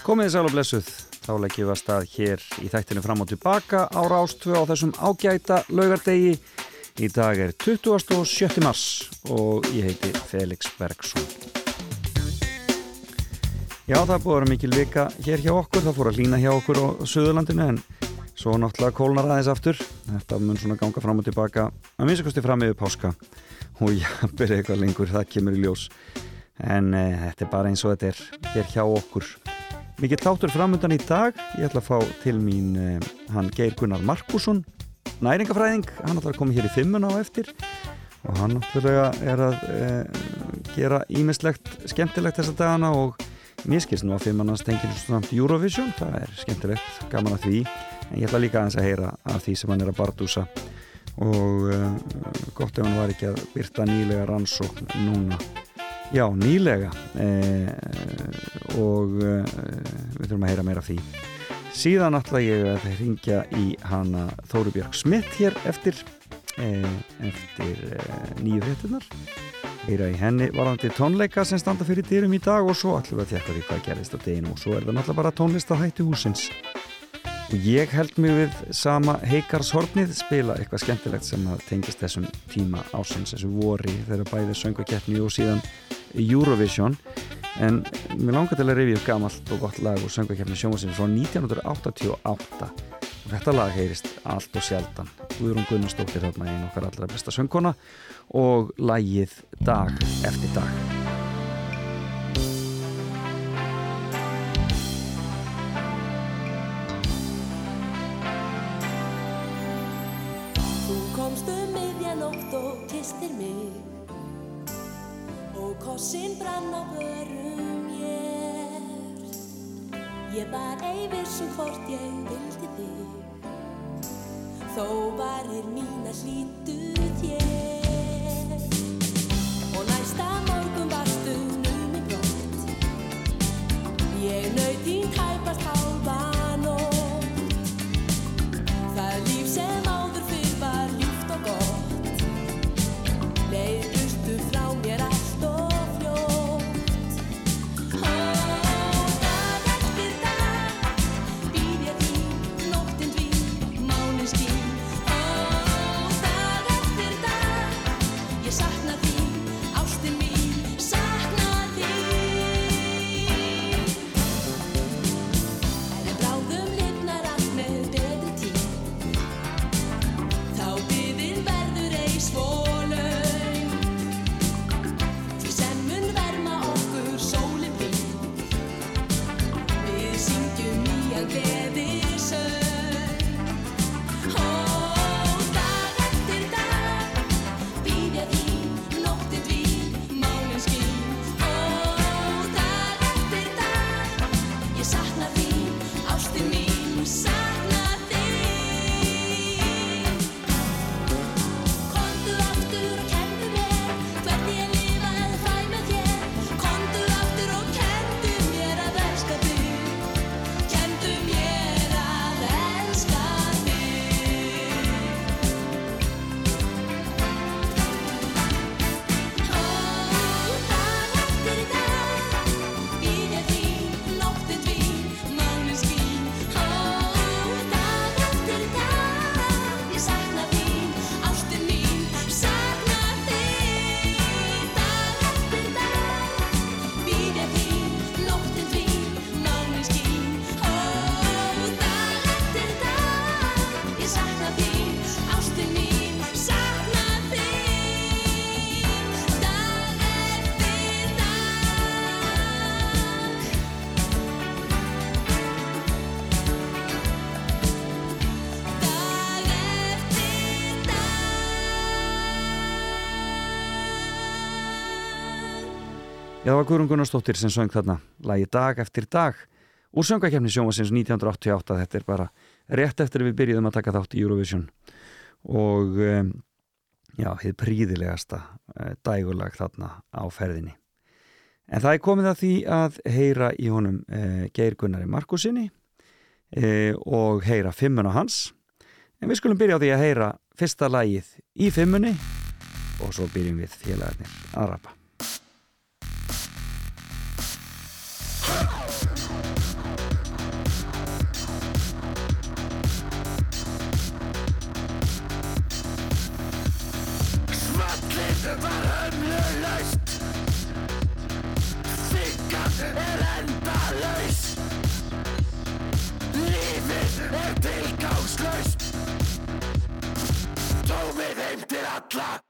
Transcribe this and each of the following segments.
Komið sæl og blessuð, þá leggjum við að stað hér í þættinu fram og tilbaka á Rástvö á þessum ágæta laugardegi. Í dag er 27. mars og ég heiti Felix Bergsson. Já, það búið að vera mikil vika hér hjá okkur, það fór að lína hjá okkur á Suðurlandinu en svo náttúrulega kólnar aðeins aftur. Þetta mun svona ganga fram og tilbaka að minnstakosti fram yfir páska og já, byrja eitthvað lengur, það kemur í ljós. En e, þetta er bara eins og þetta er hér hjá okkur. Mikið tátur framöndan í dag, ég ætla að fá til mín e, hann Geir Gunnar Markusson, næringafræðing, hann ætla að koma hér í fimmuna á eftir. Og hann náttúrulega er að e, gera ímislegt skemmtilegt þessa dagana og mér skilst nú að fimmannast tengir svona Eurovision, það er skemmtilegt, gaman að því. En ég ætla líka aðeins að heyra af því sem hann er að bardúsa. Og uh, gott ef hann var ekki að byrta nýlega rannsókn núna já, nýlega eh, og eh, við þurfum að heyra meira af því. Síðan ætla ég að ringja í hana Þóru Björg Smith hér eftir eh, eftir nýju fréttunar heyra í henni varandi tónleika sem standa fyrir dýrum í dag og svo við að tjekka því hvað gerist á deginu og svo er það náttúrulega bara tónlist að hætti húsins og ég held mig við sama heikarshornið spila eitthvað skemmtilegt sem að tengist þessum tíma ásins, þessu vori þegar bæðið söngakeppni og síðan Eurovision. En mér langar til að revja upp gamalt og gott lag og söngakeppni sjónvarsins frá 1988 og þetta lag heyrist allt og sjaldan. Guðrún Gunnarsdóttir þarna einn okkar allra besta söngkona og lagið Dag eftir dag var Guðrún Gunnarsdóttir sem söng þarna lagi dag eftir dag úr söngakefni sjómasins 1988 þetta er bara rétt eftir við byrjuðum að taka þátt í Eurovision. Og um, já, hefði príðilegasta uh, dægulag þarna á ferðinni. En það er komið að því að heyra í honum uh, Geir Gunnari Markusinni uh, og heyra fimmuna hans. En við skulum byrja á því að heyra fyrsta lagið í fimmunni og svo byrjum við félagarnir að rappa er endalaus. Lífið er tilgangslaust. Tómið heim til alla.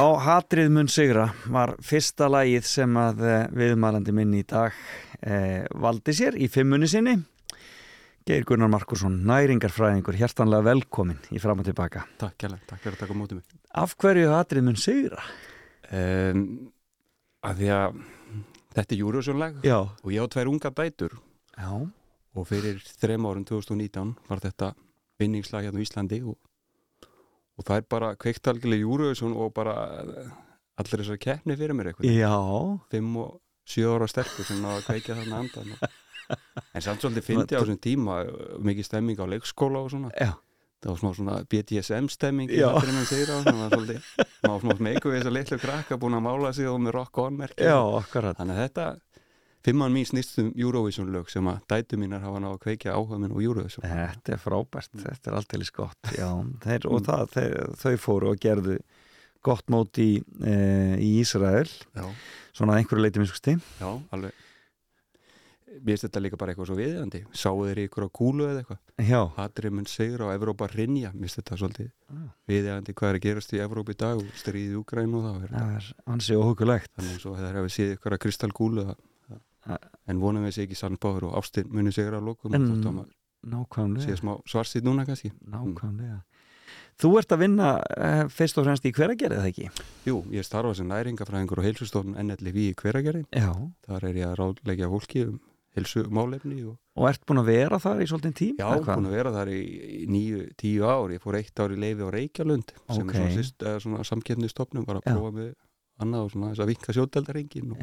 Já, Hatrið mun sigra var fyrsta lagið sem að eh, viðmælandi minn í dag eh, valdi sér í fimmunni sinni. Geir Gunnar Markursson, næringarfræðingur, hjertanlega velkomin í fram og tilbaka. Takk kærlega, takk fyrir að taka mótið mig. Af hverju Hatrið mun sigra? Um, að því að þetta er Júriðsjónlag Já. og ég á tvær unga dætur Já. og fyrir þrem árum 2019 var þetta vinningslag hérna á Íslandi og, og það er bara kveikt algjörlega Júriðsjón og bara eh, allir þessar keppni fyrir mér eitthvað. Já. Fimm og sjö ára sterkur sem að kveikja þarna andan. En samt svolítið fyndi á þessum tíma eh, mikið stemming á leikskóla og svona. Já. Það var smá svona BDSM stemming í Já. hatturinn en segir á, það maður smá smeyku við þessar litlu krakka búin að mála sig og með rock on merkja. Þannig að þetta, fimmann mín snýst um Eurovision lög sem að dætu mínar hafa náðu að kveikja áhuga minn og Eurovision. Þetta er frábært, þetta er alltaf gott. Já, þeir, og það, þeir, þau fóru og gerðu gott mót í, e, í Ísrael, Já, svona að einhverju leiti miskusti. já, alveg. Mér finnst þetta líka bara eitthvað svo viðjandi. Sáu þeir ykkur á kúlu eða eitthvað. Já. Hatrið mun segur á Evrópa rinja. Mér finnst þetta svolítið Ah. viðjandi hvað er að gerast í Evrópa í dag og stríðið Úgræn og það. Það er ansi óhugulegt. Þannig og þeir hafi séð ykkur að kristallkúlu það. En vonum við sé ekki sann báður og ástin muni segur á lokum. En- Þótt að maður Nákvæmlega. sé smá svarsýtt núna kannski. Nákvæmlega. Þú ert að vinna uh, fyrst og fremst í hveragerði, eða ekki? Jú, ég starfa sem næringafræðingur og heilsustofn NLV í hveragerði. Já. Þar er ég að ráðleggja fólki um heilsumálefni og Og ert búin að vera þar í svolítinn tím? já, búin að vera þar í, níu, tíu ár. Ég fór eitt ár í leifi á Reykjalund sem Ok. er svona, eða svona samkeppnistofnum, var að prófa með annað og svona þess að vinka sjóteldarengin. Og...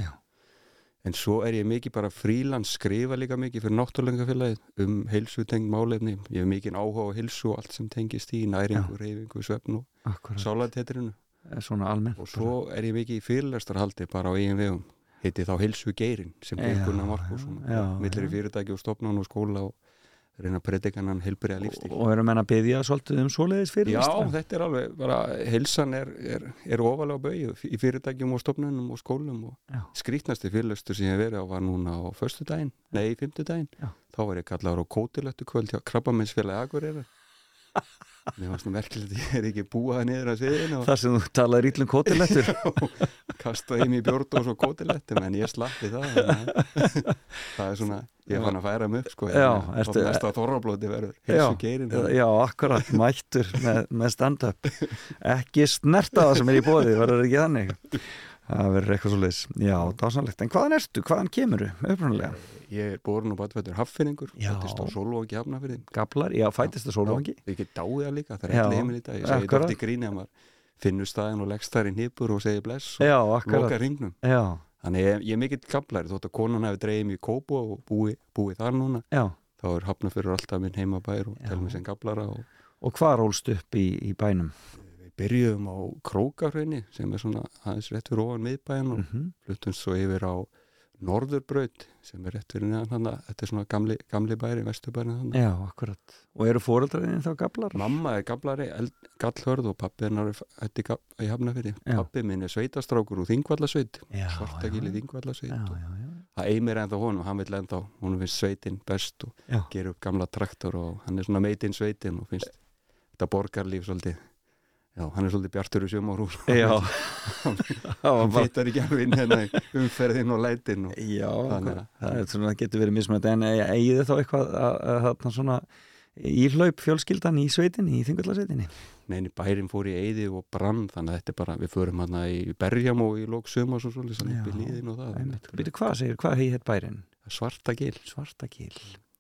En svo er ég mikið bara frílands, skrifa líka mikið fyrir náttúrlengafélagið um heilsutengd málefni. Ég hef mikið áhuga á heilsu og allt sem tengist í næringu, reyfingu, svefn og Akkurat. sálatetrinu. Og svo er ég mikið í fyrirlestarhaldi bara á eigin vegum. Heiti þá heilsu geirin sem Geir Gunnar Markusson. já, Millir í fyrirtæki og stofnun og skóla og reyna að predika hann heilbriða lífstíl. Og eru menn að byggja svolítið um svoleiðis fyrir Já, þetta er alveg, bara heilsan er, er, er ofalega bauð í fyrirtækjum og stofnunum og skólum og skrítnasti fyrirlestur sem ég verið á var núna á förstu daginn, nei, fymtu daginn Já. þá var ég kallaður á kótilettu kvöld hjá Krabbamennsfélagi Akureyra Mér varst nú merkilegt að ég er ekki búað niður að sviðinu og Þar sem þú talaði ítlum kótilettur. kastaði í mig bjórn og kótilettum en ég slappi það það er svona, ég fann að færa upp sko, Já, þannig að ertu- næsta þorrablóti verður Já, heilsu geirin já, akkurat, mættur með, með stand-up. Ekki snerta það sem er í bóði, verður ekki þannig. Það verður eitthvað svoleiðis. Já, dásanlegt. En hvaðan ertu? Hvaðan kemurðu? Upprunalega? Ég er borun og batvættur haffinningur fættist á Solvóki hafnafyrði Gablar? Já, fættist það sólvangi? Ég get dáið það líka, það er ekki heimil í dag Ég segi þetta í gríni að maður finnur staðin og leggst þar í nýpur og segir bless og Já, loka ringnum Já, Þannig ég, ég er mikill gablari þótt að konan hefur dreigið mig í Kópo og búið búi þar núna já. þá er hafnafyrður alltaf minn heimabær og Já. tel mig sem gablara og Og byrjuðum á Krókahraunni sem er svona aðeins rétt fyrir ofan miðbæjan og Mm -hmm. fluttum svo yfir á Norðurbraut sem er rétt fyrir neðan hann þetta er svona gamli, gamli bæri, vesturbæri hann Já, akkurat. Og eru fóreldraðin þá gablar? Mamma er gablari, gallhörð og pappi hennar er í, Já. Pappi minn er sveitastrákur úr Þingvallasveit Svartagili. Þingvallasveit það eimir ennþá honum, hann vil ennþá honum finnst sveitin best og Já. gerir upp gamla traktor og hann er svona meitinn sveitin og finnst þetta borgarlíf svolítið Já, hann er svolítið bjartur í sjömarús Já, hann það var bara vitar ekki alveg inn hérna umferðin og lætin og Já, Þannig að- það er svona, það getur verið mismönd en eigið þið þá eitthvað að, að, að, svona íhlaup fjölskyldan í sveitinni, í þingallasveitinni neini bærin fór í eyði og brann þannig að þetta er bara, við förum hann í berjam og í lók sömars og svolítið svona upp í Já, líðin og það. Þetta Býtu, hvað segir, hvað hei hétt bærin? svarta gil Svartagil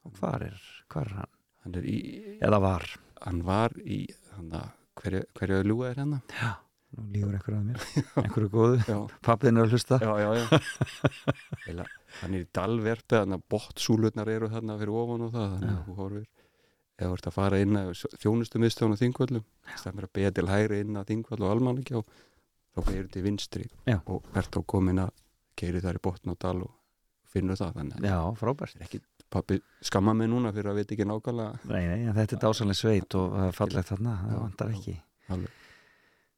og hvar er, hvar er hann? hann, er í, Eða var hann var í hann að hverju, hverju að ljúga er hérna? Já, nú lígur einhver að mér. Einhverju góðu, já, pappiðin er að hlusta. Já, já, já. Eila, hann er í dalverfi þannig að bottsúlurnar eru þarna fyrir ofan og það þannig að þú horfir. Eða þú ert að fara inn að þjónustu miðstofn á þingvöllum stemmir að beða til hægri inn að þingvöll og almanningjá þá beður til vinstri Já. og ert á komin að keiri þar í botn og dal og finnur það þannig að Já, frábært. það er ekki pappi skamma mig núna fyrir að veit ekki nákvæmlega. Nei, nei, þetta er dásanlega sveit og það er fallegt þarna, það já. ekki. alveg,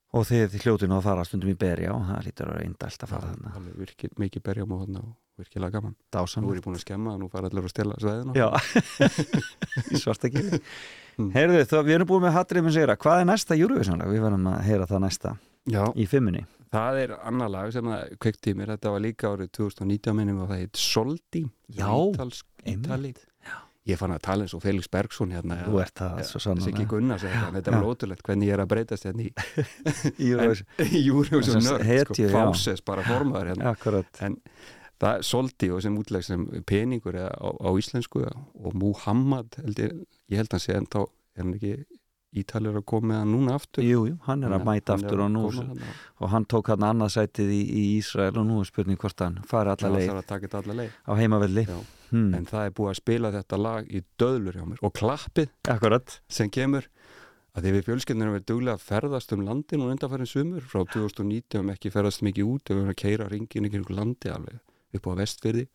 Og þið, þið hljótinu að fara stundum í berja og það lítur að vera eindælt að fara þarna. alveg virkil, mikið berjum og, þarna og virkilega gaman. Nú er Dásanlega ég búin að skemma og nú fara allir að stela sveðina Já, í svartakili Mm. Heyrðu, þá, við erum búin með Hatrið með segra Hvað er næsta Eurovision-lag? Við verðum að heyra það næsta Já, í fimmunni það er annar lag sem að kveikti í mér, þetta var líka árið 2019 minnum og það heit Soldi. Já, einmitt. Ég fann að tala eins og Felix Bergson hérna. Þú ert það svo Þessi ekki segja þetta, alveg ótrúlegt hvernig ég er að breytast hérna í Júrius og Sem nörd, sko, fáses bara formaður hérna. Akkurat. Það er Soldi og sem útleg sem peningur á, íslensku og Muhammad ég held að hann sé en þá er hann ekki Ítalir að koma með hann núna aftur. Jú, jú, hann er að mæta Hann aftur og að nú. koma og hann tók hann annað sætið í, í Ísrael og nú er spurning hvort hann fari Já, alla leið. Á heimavelli. Hmm. en það er búið að spila þetta lag í döðlur hjá mér. Og klappið Akkurat. sem kemur að því við fjölskyldunum erum duglega að ferðast um landin og undanfærin sumur. Frá 2019 um ekki ferðast mikið út. Við erum að keira ringin ykkur landi alveg upp á vestfyrði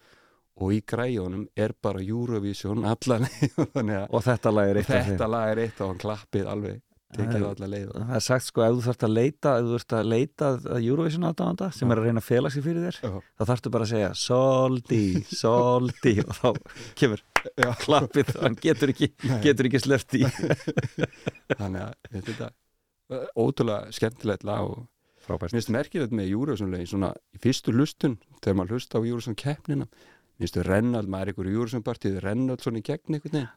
og í græjónum er bara Eurovision allan og þetta lag er eitt af þetta lag er eitt og hann klappið alveg tekið það alla leið. Það er sagt sko, ef þú þarft að leita ef þú þarft að leita að Eurovision aðdáðanda sem er að reyna að fela sig fyrir þér Já. þá þarftu bara að segja Soldi, Soldi og þá kemur Já. klappið hann getur ekki, ekki sleft í þannig að þetta er ótrúlega skemmtilegt lag og Frábært. Mér finnst merkilegt með Júriðsson-legin svona í fyrstu hlustun, þegar maður hlusta á Júriðsson-keppnina Mér finnst þau rennald, maður er ykkur í Júriðsson-partíð rennald svona í gegn einhvern veginn.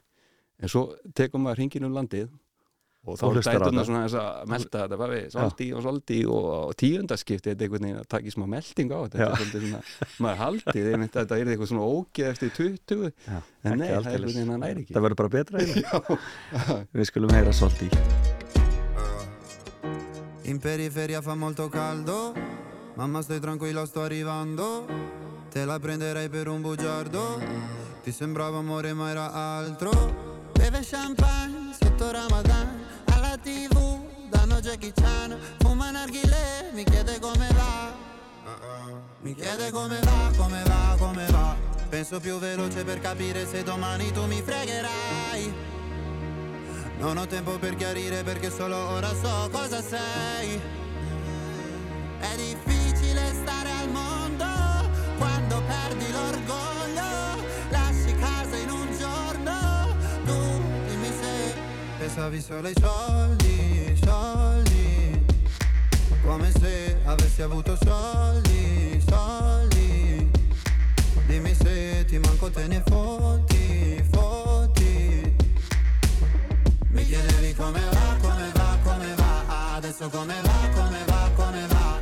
En svo tekum maður hringin um landið og þá dæturna það. svona þess að melta þetta bara við, svolítí og svolítí og, og tíundaskipti þetta einhvern veginn að taka í smá melding á þetta, þetta er svolítið svona, maður haldið einmitt að þetta er eitthvað svona ógeð eftir 20 Já, en nei, það er einhvern veginn að næri ekki. Það verður bara betra Við skulum heyra Soldi In periferia fa molto caldo, mamma stai tranquilla sto arrivando, te la prenderei per un bugiardo, ti sembrava amore ma era altro, beve champagne sotto Ramadan, alla tv danno Jackie Chan, fuma narghile, mi chiede come va, mi chiede come va, come va, come va, penso più veloce per capire se domani tu mi fregherai. Non ho tempo per chiarire perché solo ora so cosa sei. È difficile stare al mondo pensavi solo ai soldi, soldi. Come se avessi avuto soldi, soldi. Dimmi se ti manco te ne fotti, fotti. Mi chiedevi come va, come va, come va Adesso come va, come va, come va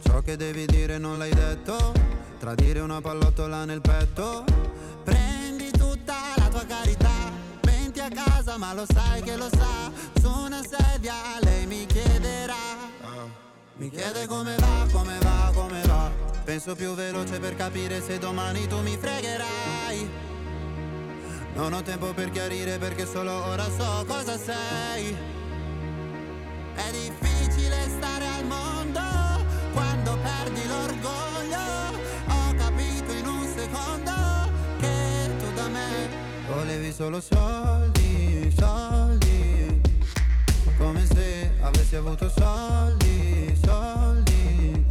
Ciò che devi dire non l'hai detto Tradire una pallottola nel petto Prendi tutta la tua carità faccia ma lo sai che lo sa Su una sedia lei mi chiederà Mi chiede come va, come va, come va Penso più veloce per capire se domani tu mi fregherai non ho tempo per chiarire perché solo ora so cosa sei. È difficile stare al mondo quando perdi l'orgoglio. Ho capito in un secondo che tu da me volevi solo soldi. avessi avuto soldi, soldi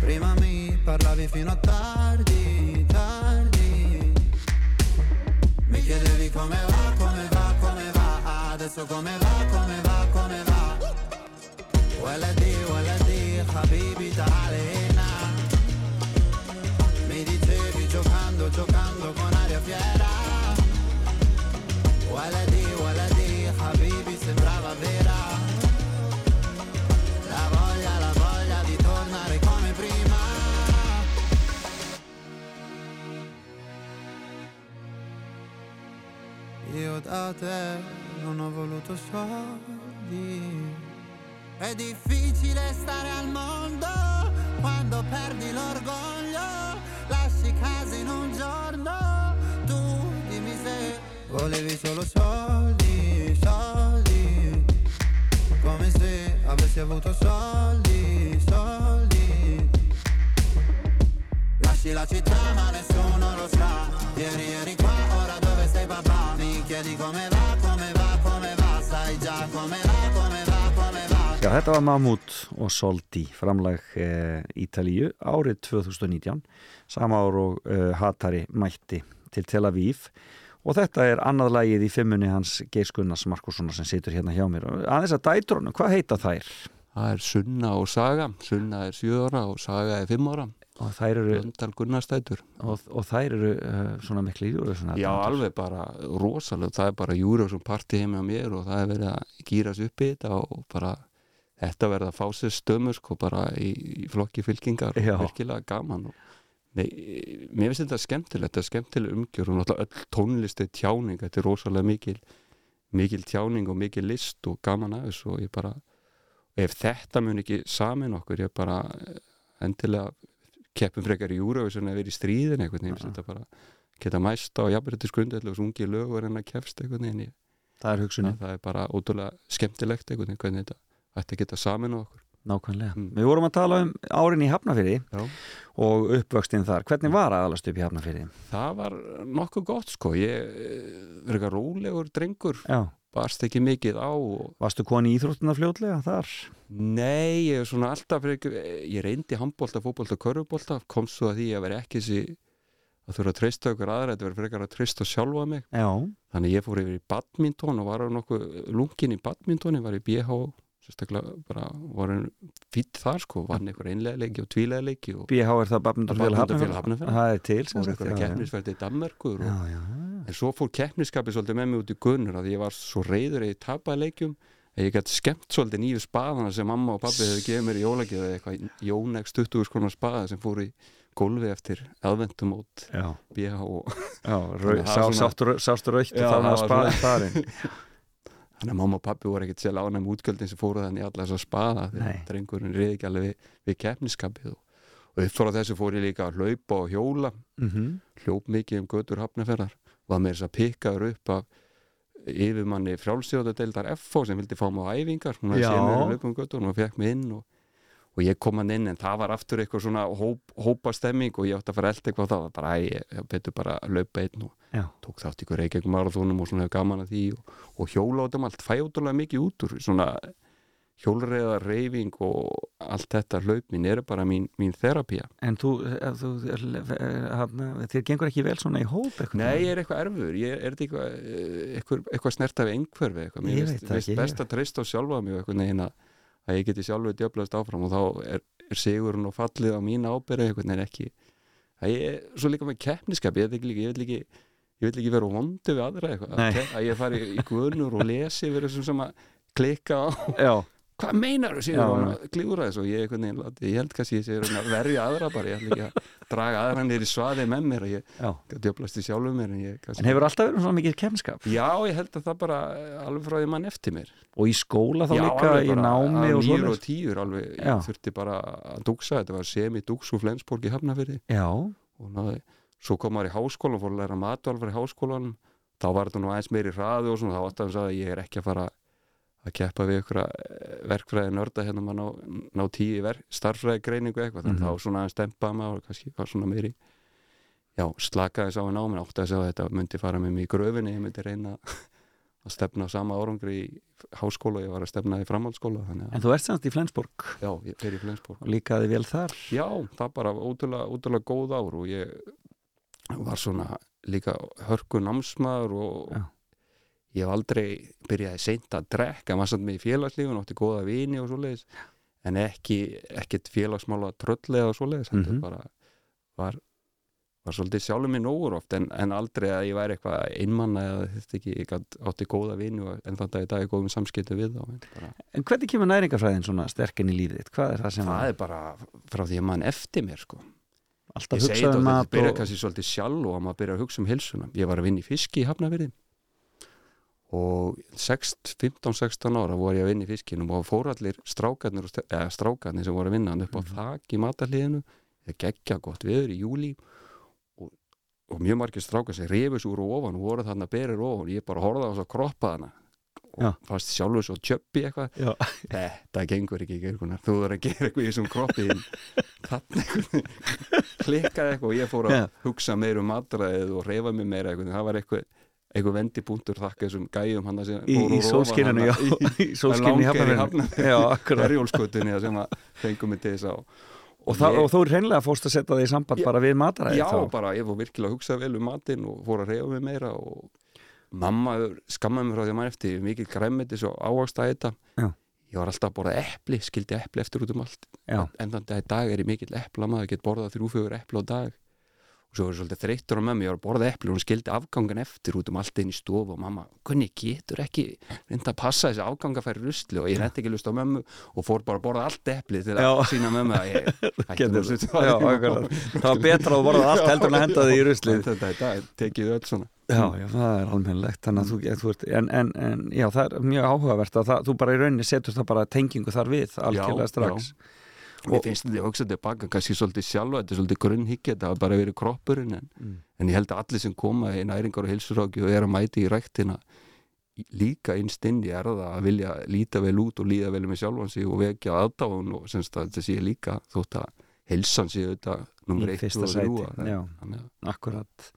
Prima mi parlavi fino a tardi, tardi Mi chiedevi come va, come va, come va Adesso come va, come va, come va ولدي ولدي حبيبي تعال Io da te non ho voluto soldi. È difficile stare al mondo quando perdi l'orgoglio Lasci casa in un giorno Tu dimmi se volevi solo soldi, soldi. Come se avessi avuto soldi, soldi. Lasci la città ma nessuno lo sa. Ieri eri Chiedi come va, come va, come va Sai già come va, come va, come va Já, þetta var Mahmoud og Soldi, framlag eh, Ítalíu árið 2019, sama ár og eh, Hatari mætti til Tel Aviv og þetta er annað lagið í fimmunni hans Geir Gunnars Markussonar sem situr hérna hjá mér. Aðeins að dætrunum, hvað heita þær? Það er Sunna og Saga Sunna er 7 ára og Saga er 5 ára Og þær eru, Blöndal Gunnarstætur og, og þær eru uh, svona miklu júru. Svona Já, alveg bara rosalega það er bara júri og svona parti heima á mér og það er verið að gýra sig upp í þetta og bara þetta verða að fá sér stömmur sko bara í, í flokki fylkingar Já. og virkilega gaman og Nei, mér finnst þetta skemmtilegt, þetta er skemmtileg umgjör og náttúrulega öll tónlist er tjáning, þetta er rosalega mikil, mikil tjáning og mikil list og gaman að þessu og ég bara, ef þetta mun ekki samin okkur, ég bara eh, endilega keppum frekar í Eurovision eða verið í stríðin einhvern veginn, þetta bara geta mæsta og jafnveg þetta skundið og ungi lög og reyna að kefst veginn, ég, Það er hugsunni, það er bara ótrúlega skemmtilegt veginn, hvernig þetta ætti að geta samin okkur. nákvæmlega. Mm. Við vorum að tala um árin í Hafnafyrði Já. og uppvöxtin þar. Hvernig var aðalast upp í Hafnafyrði? Það var nokkuð gott sko, ég eh, verið eitthvað rólegur drengur Já, barst ekki mikið á og varstu koni í Íþróttina fljótlega þar? nei, ég er svona alltaf ég reyndi handbólta, fótbólta, körfubólta komst svo að því að vera ekki þessi að þurfa að treysta okkur aðra þetta verið frekar að treysta sjálfa mig Já, þannig ég fór yfir í badminton og var á nokkuð lungin í badmintoni, var í BH sérstaklega bara var fýtt þar sko, vann einhver einlega leiki og tvílega leiki og BH er það Hafnafjörð Hafnarfjarðar. Það er til sem fór sagt, einhverja já, já. keppnisverði í Danmerkur og Já, já. En svo fór keppniskapið svolítið með mig út í gunnur að ég var svo reyður eða ég tapaði leikjum að ég gæti skemmt svolítið nýju spaðana sem mamma og pabbi hefði gefið mér í jólagið eða eitthvað Jónex 20 skonar spaða sem fór í gólfi eftir aðventumót Já, BH og Þannig að það sástu raukt og það það var spaðin farin þannig að mamma og pabbi voru ekkert sér ánægum útgjöldin sem fóru þannig alla þessa spaða Nei. þegar drengurinn reyði ekki alveg við, við keppniskapið og, og upp frá þessu fór ég líka að hlaupa og hjóla mm hljóp mikið um götur hafnaferðar var með þess að pikkaður upp af yfirmanni frjálsjóðadeildar FO sem vildi fá mig á æfingar hún Já. séð mér að hlaupa um götur og hún fekk mig inn og, og ég kom hann inn en það var aftur eitthvað svona hóp, hópa stemming og ég átti að fara elda eitthvað það var bara, ég, betur bara að hlaupa einn og Já, tók þátt ykkur reykjum marathónum og svona hefur gaman að því og, og hjóla á þeim allt, fæ ótrúlega mikið út úr svona hjólreiða, reyfing og allt þetta. Hlaupin eru bara mín, mín þerapía en þú, ef þú hafna, þér gengur ekki vel svona í hóp eitthvað? Nei, ég er eitthvað erfur, ég er eitthvað, eh, eitthvað, eitthvað snert af einhverfi eitthvað, mér finnst ekki, best að treysta á sjálfa mig eitthvað neginn að, ég geti sjálfur djöflast áfram og þá er, er sigurinn og fallið á mín ábyrði eitthvað neginn ekki. Að ég, svo líka með keppniskap ég, ég vil ekki ekki vera vondi við aðra eitthvað. Að, að ég fari í guðnur og lesi yfir þessum sem að klikka á hvað meinar þú Já, síðan já. og klífur þessu og ég, láti- ég held kannski ég sé að verja aðra bara ég ætla ekki að draga aðra nýr í svaði með mér að ég já. djöflast í sjálfum mér en ég En hefur alltaf verið svona mikið kemskap? Já, ég held að það bara eh, alveg frá því mann eftir mér. Og í skóla þá Já, líka alveg í bara námi og nýjur svona og tíur alveg, Já. ég þurfti bara að dugsa þetta var semi-dugs úr Flensborg í Hafnafyrði Já, og náði, svo kom maður í háskólan fór að læra matvalfar í háskólanum. Þá var þetta nú aðeins meiri hraði og svona þá átti hann að ég er ekki að fara að keppa við ykkur verkfræði nörda hérna maður ná, ná tíu verk, starffræði greiningu eitthvað þannig Mhm. þá svona stempaði maður og kannski var svona meiri já, slakaði sá í náminn átti að segja að þetta myndi fara með mig í gröfinni ég myndi reyna að stefna á sama árangri í háskóla ég var að stefna í framhaldsskóla að, En þú ert semst í Flensborg já, ég fer í Flensborg og líkaði vel þar Já, það bara ótrúlega, ótrúlega góð ár og ég var svona líka hörku námsmaður og Já. Ég hef aldrei byrjaði seint að drekka, maður satt með í félagslífun átti góða vini og svoleiðis en ekki, ekkert félagsmála tröllega og svoleiðis, mm Mhm. bara var, var svolítið sjálfur mér nógur oft en, en aldrei að ég væri eitthvað einmanna eða þetta ekki, ég átti góða vini og en þannig að í dag er góðum samskiptu við þá en hvernig kemur næringafræðin svona sterkinn í lífið þitt? Hvað er það sem það er bara frá því að mann eftir mér sko alltaf ég segi hugsaði þetta um og þetta byrja kannski svolítið sjálf og að maður byrja að hugsa um hilsuna ég var að vinna í fiski í Hafnafyrði og 15-16 ára voru ég að vinna í fiskinum og fór allir strákarnir, og eða strákarnir sem voru að vinna hann upp á Mhm. þak í matarliðinu það geggja gott viður í júli og, og mjög margir strákar sem rifus úr og ofan og voru þarna berir ofan ég bara horfði á þess að kroppa hana Já. og fannst sjálfur svo tjöppi eitthvað Já. þetta gengur ekki Geirgunar. þú verður að gera eitthvað í þessum kroppi klikkaði eitthvað og ég fór að Já. hugsa meira um matræðið og reyfa mig meira eitthvað. það var eitthvað, eitthvað vendipunktur þakka þessum gæjum hann sem Í, í já, þarna í. Já, akkurat. herjólskutunni sem að fengum mig til þess að Og, það, og þú er hreinlega fórst að setja þig í samband Já. bara við mataræði Já, þá. bara ég fór virkilega að hugsa vel um matinn og fór að reyfa mig meira og mamma skammaði mér frá því að maður eftir mikið græmmetis og ávast að þetta Já. ég var alltaf að borða epli, skildi epli eftir út um allt Já. en þannig að í dag er ég mikill epla maður, get borðað þrjú fjögur epli á dag og svo er svolítið þreyttur á mömmu, ég var að borða epli og hún skildi afgangan eftir út um allt inn í stofu og mamma, kunni getur ekki reynda að passa þessi afganga færi rusli? Og ég reyndi ekki lust á mömmu og fór bara að borða allt epli til að Já. sína mömmu að ég hætti nú Já, akkurat. Það var betra að borða allt heldur en að henda þig í ruslið. þetta er dag, tekið öll svona. Já, já, það er almennilegt. En, en, en já, það er mjög áhugavert að það, þú bara í rauninni setur það bara tengingu þar við algjörlega strax Mér finnst þetta, ég hugsa tilbaka, kannski svolítið sjálfa, þetta er svolítið grunnhyggja, þetta hafa bara verið kroppurinn en, Mm. en ég held að allir sem koma í næringar og hilsuráki og er að mæti í ræktina í- líka innst inn í er það að vilja líta vel út og líða vel með sjálfan sig og vekja aðdáðun og semst að þetta sé líka þótt að helsan sé þetta nummer Í 1 fyrsta og 3 sæti, já. að Akkurat,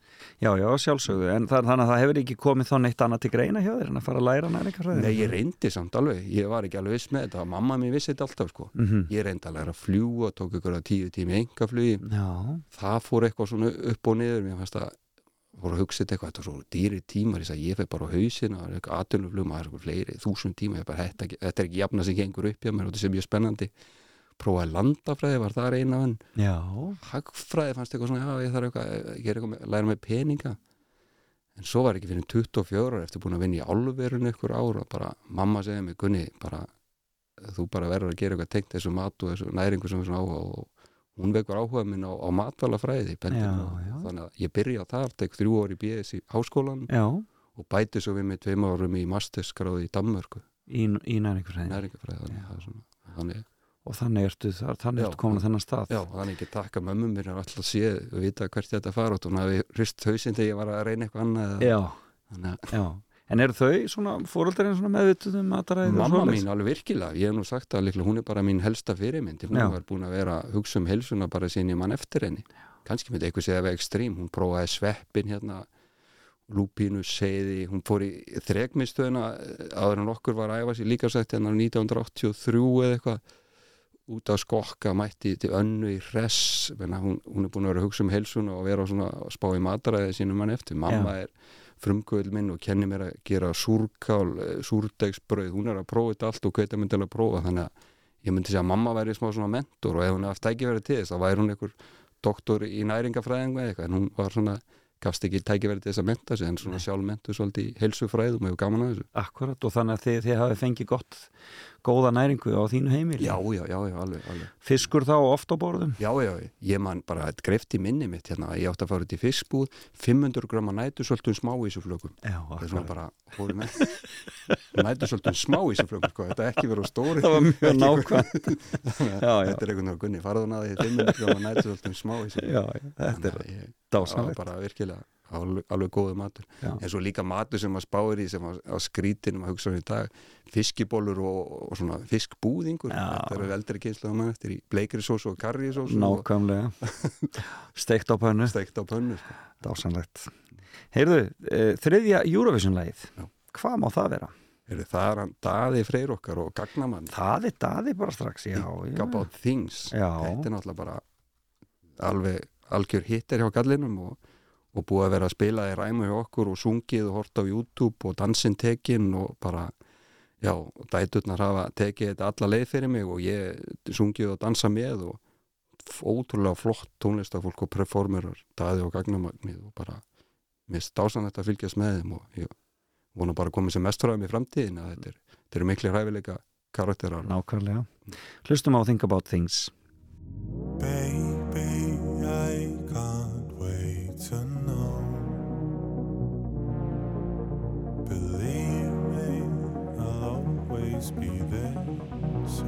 já, já, sjálfsögðu. En það, þannig að það hefur ekki komið þá neitt annað til greina hjá þér en að fara að læra næringarfræði? Nei, ég reyndi samt alveg, ég var ekki alveg viss með þetta. Mamma mér vissi þetta alltaf sko. Mm ég reyndi að læra að fljúa, tók ykkur að tíu tími engaflugi það fór eitthvað svona upp og niður. Mér fannst að fór að hugsa þetta eitthvað, þetta var svo dýri tímar. Ég ég fyrir bara á hausina, það er eitthvað atvinnuflug. Maður er eitthvað fleiri, þúsund tíma, bara þetta, þetta er ekki jafna sem gengur upp hjá mér og þetta ég er spennandi prófaði landafræði, var það reyna en já, hagfræði fannst eitthvað svona, já ég þarf eitthvað, ég er eitthvað læra með peninga. En svo var ekki fyrir 24 ára eftir búin að vinna í álverun ykkur ára og bara mamma segði mig, Gunni bara, þú bara verður að gera eitthvað tengt þessu mat og þessu næringu sem við svona áhuga og hún vekur áhuga minn á, á já. þannig að ég byrja þar, tek þrjú í BS í háskólan já. og bæti svo við með tveim árum í masterskráði í Danmörku, í, í næringafræði þannig, Og þannig ertu, þar, þannig ertu komin á þennan stað. Já, þannig ekki takka mömmu mér er alltaf séð og vita hvert þetta fara og hún hafi hrist hausinn þegar ég var að reyna eitthvað annað já, þannig að já. En eru þau svona fóröldarinn svona meðvituð um mataræði og mamma mín alveg virkilega, ég hef nú sagt að líklega hún er bara mín helsta fyrirmynd. Hún Já. var búin að vera að hugsa um helsuna bara sín ég mann eftir henni. Kannski myndi eitthvað segja að vera ekstrím. Hún prófaði sveppin hérna lúpínu, seiði, hún fór í þregmistöðuna áður en okkur var að æfa sér líka sagt hérna 1983 eða eitthvað út að skokka mætti til önnu í Menna, hún, hún er búin að vera að hugsa um helsuna og vera að spá í mataræði sínum mann eftir. Mamma er frumkvöld minn og kenni mér að gera súrkál, eh, súrdegsbrauð. Hún er að prófa þetta allt og hveta myndi alveg að prófa. Þannig að ég myndi segja að mamma væri smá svona mentor og ef hún hefði ekki verið til þess þá væri hún einhver doktor í næringafræðingu eða eitthvað. En hún var svona gafst ekki tækifæri til þess að menta sig en svona sjálf mentu svolítið í heilsufræðum og hefur gaman að þessu. Akkurat og þannig að þið, þið hafi fengið gott góða næringu á þínu heimili. Já, já, já, já, alveg, alveg. Fiskur þá oft á borðum? Já, já, ég man bara að grefti minni mitt hérna, ég átti að fara út í fiskbúð 500 grama nætusöltun smáísuflökum Já, það er svona akkurat. með nætusöltun smáísuflökum sko, þetta er ekki verið á stóri Það var mjög nákvæmt. Já, já, þetta er einhvern veginn gunni, farðan að því 500 grama nætusöltun smáísuflökum já, já, þetta er dásanlegt bara virkilega alveg, alveg góðu matur Já. en svo líka matur sem maður spáir í sem að, að skrítin, maður hugsa um í dag fiskibólur og, og svona fiskbúðingur Já. þetta eru eldri kynslu að mann eftir í bleikri sós og karri sós og nákvæmlega steikt á pönnu, steikt á pönnu sko. dásanlegt Heyrðu, e, þriðja Eurovision-lægið Já. hvað má það vera? Heyrðu, það er hann daði freyr okkar og gagnamann er daði bara strax, já, já. about things Já. þetta er náttúrulega bara alveg algjör hittir hjá gallinum og, og búið að vera að spila í ræmu hjá okkur og sungið og hort á YouTube og dansinn tekinn og bara já, dæturnar hafa tekið þetta alla leið fyrir mig og ég sungið og dansa með og ótrúlega flott tónlistafólk og performerar daði og gagnamagnið og bara mér stásan þetta að fylgjast með þeim og ég vona bara að koma sem mest fram í framtíðin að þetta er, þetta eru miklu hræfileika karakterar. Nákvæmlega. Hlustum á Think About Things. Baby, I can't wait to Believe me, I'll always be there. So.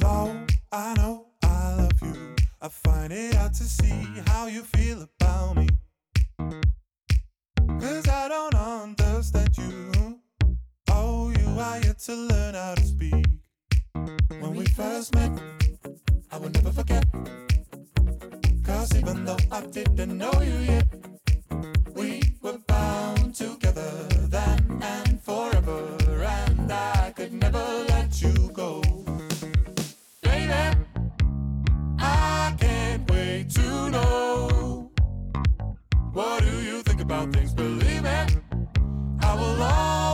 Though I know I love you, I find it hard to see how you feel. Cause I don't understand you. Oh, you are yet to learn how to speak. When we first met, I will never forget. Cause even though I didn't know you yet, we were bound together then and forever. And I could never let you go. Baby, I can't wait to know. What do you about things? Believe it. I will always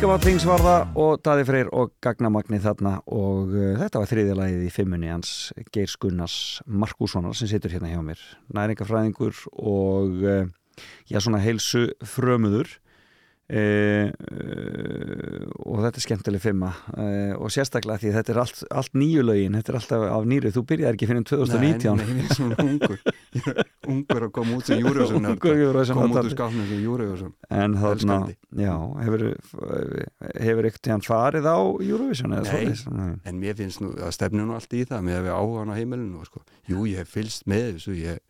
Það og Daði Freyr og Gagnamagni þarna og uh, þetta var þriðja lagið í fimmunni hans Geir Skunnars Markússonar sem situr hérna hjá mér. Næringafræðingur og uh, já svona heilsu frömuður uh, uh, og þetta er skemmtileg fimma uh, og sérstaklega því þetta er allt, allt nýju lögin, þetta er alltaf af nýru þú byrjar ekki fyrir um 2019 Nei, nei, ég er svona ungur. Ungur að koma út sem Júriðsson Eurovision Koma út úr skáfnum sem Júriðsson en þarna, já, hefur hefur ekkert hann farið á Eurovision eða? Nei. En mér finnst nú, það stefnir nú allt í það að við áhugan á heimilinu sko. Jú, ég hef fylst með þessu ég,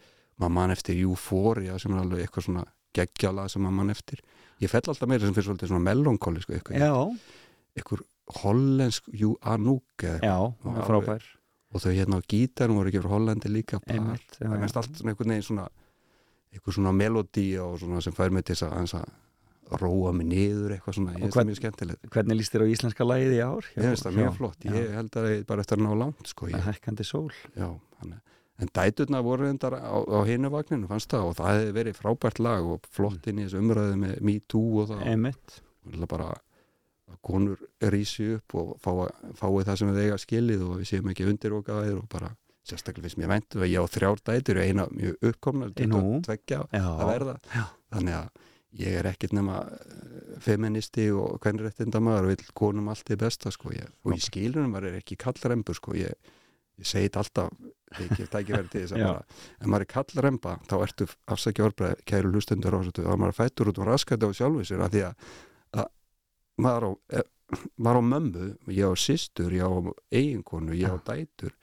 maður mann eftir Euphoria sem er alveg eitthvað svona geggjala sem maður mann eftir Ég fell alltaf meira sem fyrir svolítið svona melancholi sko, eitthvað, hollensk Jú eitthvað. já, frábær. og þau hérna á gítarum voru ekki frá Hollandi líka Einmitt, já, það er mest allt svona einhvern veginn svona eitthvað svona melodí og svona sem fær mig til þess að, róa mig niður eitthvað svona, ég finnst það mjög skemmtilegt. Hvernig líst þér á íslenska lagið í ár? ég finnst það mjög flott, já. ég held að ég bara eftir að ná langt sko, Hækkandi sól. Já, þannig en dæturna voru endar á, á hinu vagninu fannst það og það hefði verið frábært lag og flott inn í þessu umræðu með Me Too og það. Einmitt. Bara að konur rísi upp og fái, fái það sem við eiga skilið og við séum ekki undirokaðir og bara sérstaklega finnst mér væntu að ég á þrjár dætur eina mjög uppkomnar tveggja að verða. Já. þannig að ég er ekkert nema eh, feministi og hvernig réttindamaður og vil konum allt í besta sko ég, og í skilunum maður er ekki kallarembur sko ég, ég segi þetta alltaf gef tækifæri til þess að bara ef maður er kallaremba þá ertu afsækja orðbreið kæru hlustendur ásættu þá maður fættur út og raskandi á sjálfu sér af því að, að maður á, e, maður á mömmu ég á systur, ég á eiginkonu ég á dætur.